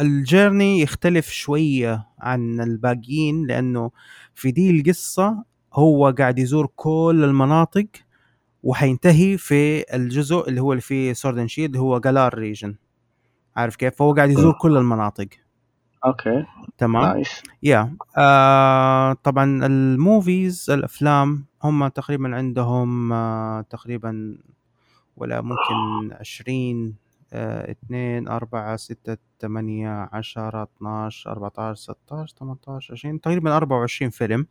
ال journey يختلف شوية عن الباقيين لأنه في دي القصة هو قاعد يزور كل المناطق وحينتهي في الجزء اللي هو اللي فيه Sword Shield اللي هو جالار region عارف كيف؟ فهو قاعد يزور كل المناطق. okay. تمام؟ nice. yeah آه طبعا ال movies الأفلام هم تقريبا عندهم آه تقريبا ولا ممكن عشرين آه اثنين أربعة ستة ثمانية عشرة اثناش أربعة عشر ستة عشر ثمانية عشر عشرين تقريبا أربعة وعشرين فيلم.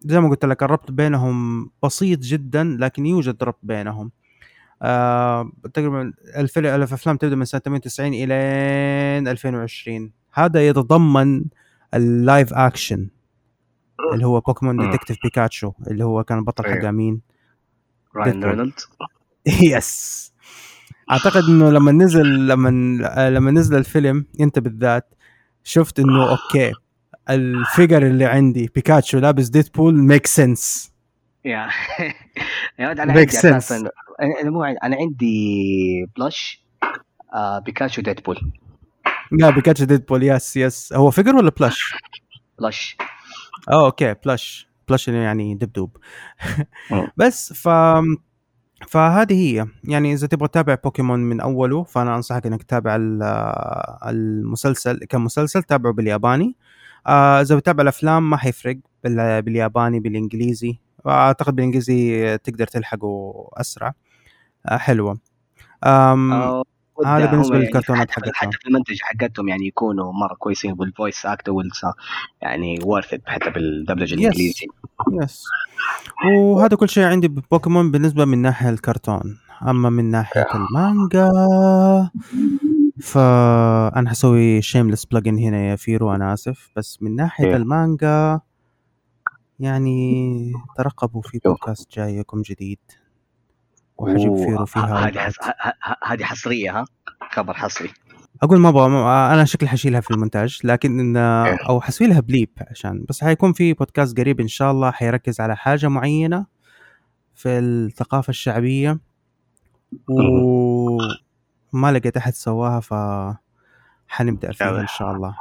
زي ما قلت لك الربط بينهم بسيط جدا لكن يوجد ربط بينهم. آه تقريبا الفيلم الأفلام تبدأ من سنة 98 إلى 2020 هذا يتضمن ال live action اللي هو بوكيمون Detective Pikachu اللي هو كان البطل حقه مين؟ راين رينولدز yes أعتقد إنه لما نزل لما لما نزل الفيلم أنت بالذات شفت إنه okay ال figure اللي عندي بيكاتشو لابس ديدبول make sense يا يا ولد أنا عندي أساسا أنا مو أنا عندي plush آه بيكاتشو ديدبول لا بيكاتشو ديدبول yes yes هو figure ولا plush؟ plush آه okay plush plush يعني دبدوب. بس ف فهذه هي. يعني إذا تبغى تتابع بوكيمون من أوله فأنا أنصحك إنك تتابع المسلسل كمسلسل تابعه بالياباني. آه إذا بتتابع الأفلام ما حيفرق بالياباني بالإنجليزي. أعتقد بالإنجليزي تقدر تلحقه أسرع. آه حلوة. أم... هذا بالنسبة يعني للكرتونات حتى, حقتهم. حتى في المنتج حقتهم يعني يكونوا مرة كويسين بال voice actor يعني worth حتى بالدبلجه. الإنجليزي. yes وهذا كل شيء عندي ببوكيمون بالنسبة من ناحية الكرتون. أما من ناحية المانجا فانا حسوي shameless plug in هنا يا فيرو أنا آسف. بس من ناحية. المانجا يعني ترقبوا في. بودكاست جايكم جديد. وحجيب فيرو فيها هذه حس- ه- ه- هذه حصرية ها؟ خبر حصري. أقول ما أبغى ما- أنا شكلي حشيلها في المونتاج لكن إن إيه. أو حسوي لها بليب عشان بس حيكون في بودكاست قريب إن شاء الله حيركز على حاجة معينة في الثقافة الشعبية. وما لقيت أحد سواها ف حنبدأ فيها إن شاء الله.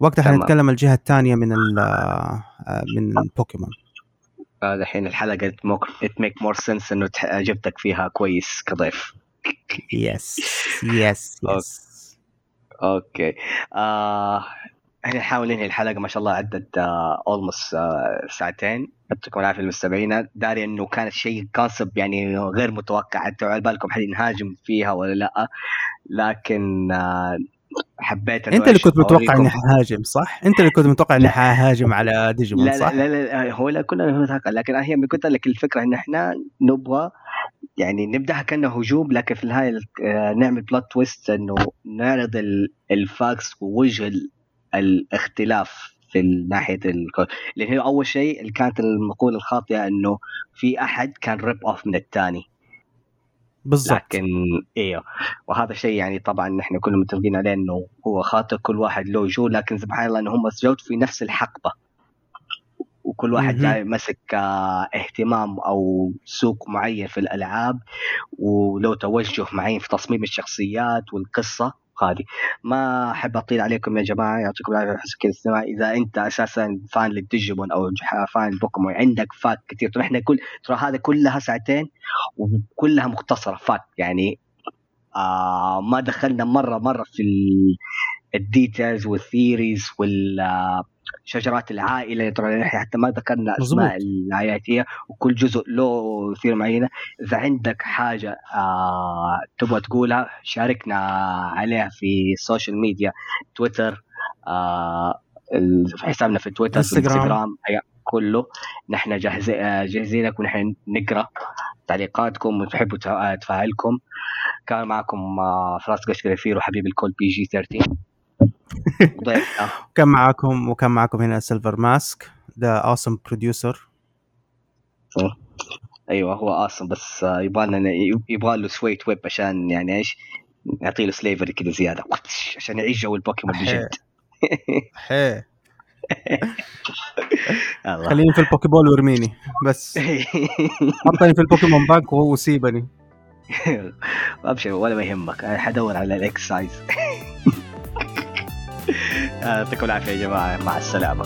وقتها. حنتكلم الجهة الثانية من من البوكيمون. هذا الحين الحلقة it make more sense إنه جبتك فيها كويس كضيف. yes yes yes okay. آه إحنا نحاول ننهي الحلقة ما شاء الله عدت almost آه ساعتين. يعطيكم العافية المستمعين. داري إنه كانت شيء concept يعني غير متوقع أنتوا على بالكم حد نهاجم فيها ولا لأ. لكن آه حبيت انت اللي كنت متوقع. اني حهاجم صح؟ انت اللي كنت متوقع اني حهاجم على ديجيمون لا صح؟ لا, لا لا هو لا كلنا نتوقع لكن هي قلت لك الفكرة إن إحنا نبغى يعني نبدأها كأنه هجوم لكن في النهاية آه، نعمل plot twist إنه نعرض ال- ال facts ووجه ال- الاختلاف في ناحية الكود لأن هي أول شيء كانت المقولة الخاطئة إنه في أحد كان rip off من الثاني بالضبط. لكن إيوه. وهذا شيء يعني طبعا نحن كلنا متفقين عليه إنه هو خاطئ كل واحد له جو لكن سبحان الله ان هم جو في نفس الحقبة. وكل واحد. جاي مسك آه، اهتمام أو سوق معين في الألعاب ولو توجه معين في تصميم الشخصيات والقصة. هذه ما أحب أطيل عليكم يا جماعة يعطيكم العافية حسن كذا الاستماع إذا أنت أساسا fan للديجيمون أو fan البوكيمون عندك fact كثير. ترى إحنا كل ترى هذا كلها ساعتين وكلها مختصرة fact يعني آه ما دخلنا مره مرة في ال- details وال theories والشجرات العائلة طبعا إحنا حتى ما ذكرنا أسماء هي وكل جزء له theory معينة. إذا عندك حاجة آه تبغى تقولها شاركنا عليها في ال social media تويتر آه في حسابنا في تويتر إنستغرام. كله. نحن جاهزين آه، جاهزين لكم نحن نقرأ تعليقاتكم ونحب تفا- تفاعلكم. كان معكم آه، فراس قشقري وحبيب الكل PG 13 ضيفنا كان معاكم وكان معاكم هنا سيلفر ماسك the awesome producer أيوه هو أصلا بس يبغى لنا يبغى له شوية weeb عشان يعني إيش؟ نعطي له silvery كذا زيادة. عشان يعيش جو البوكيمون بجد. حي الله. خليني في ال Pokéball وارميني بس. حطني في البوكيمون بانك وسيبني. ابشر ولا ما يهمك. أنا حدور على الإكسايز. يعطيكم العافية يا جماعة. مع السلامة.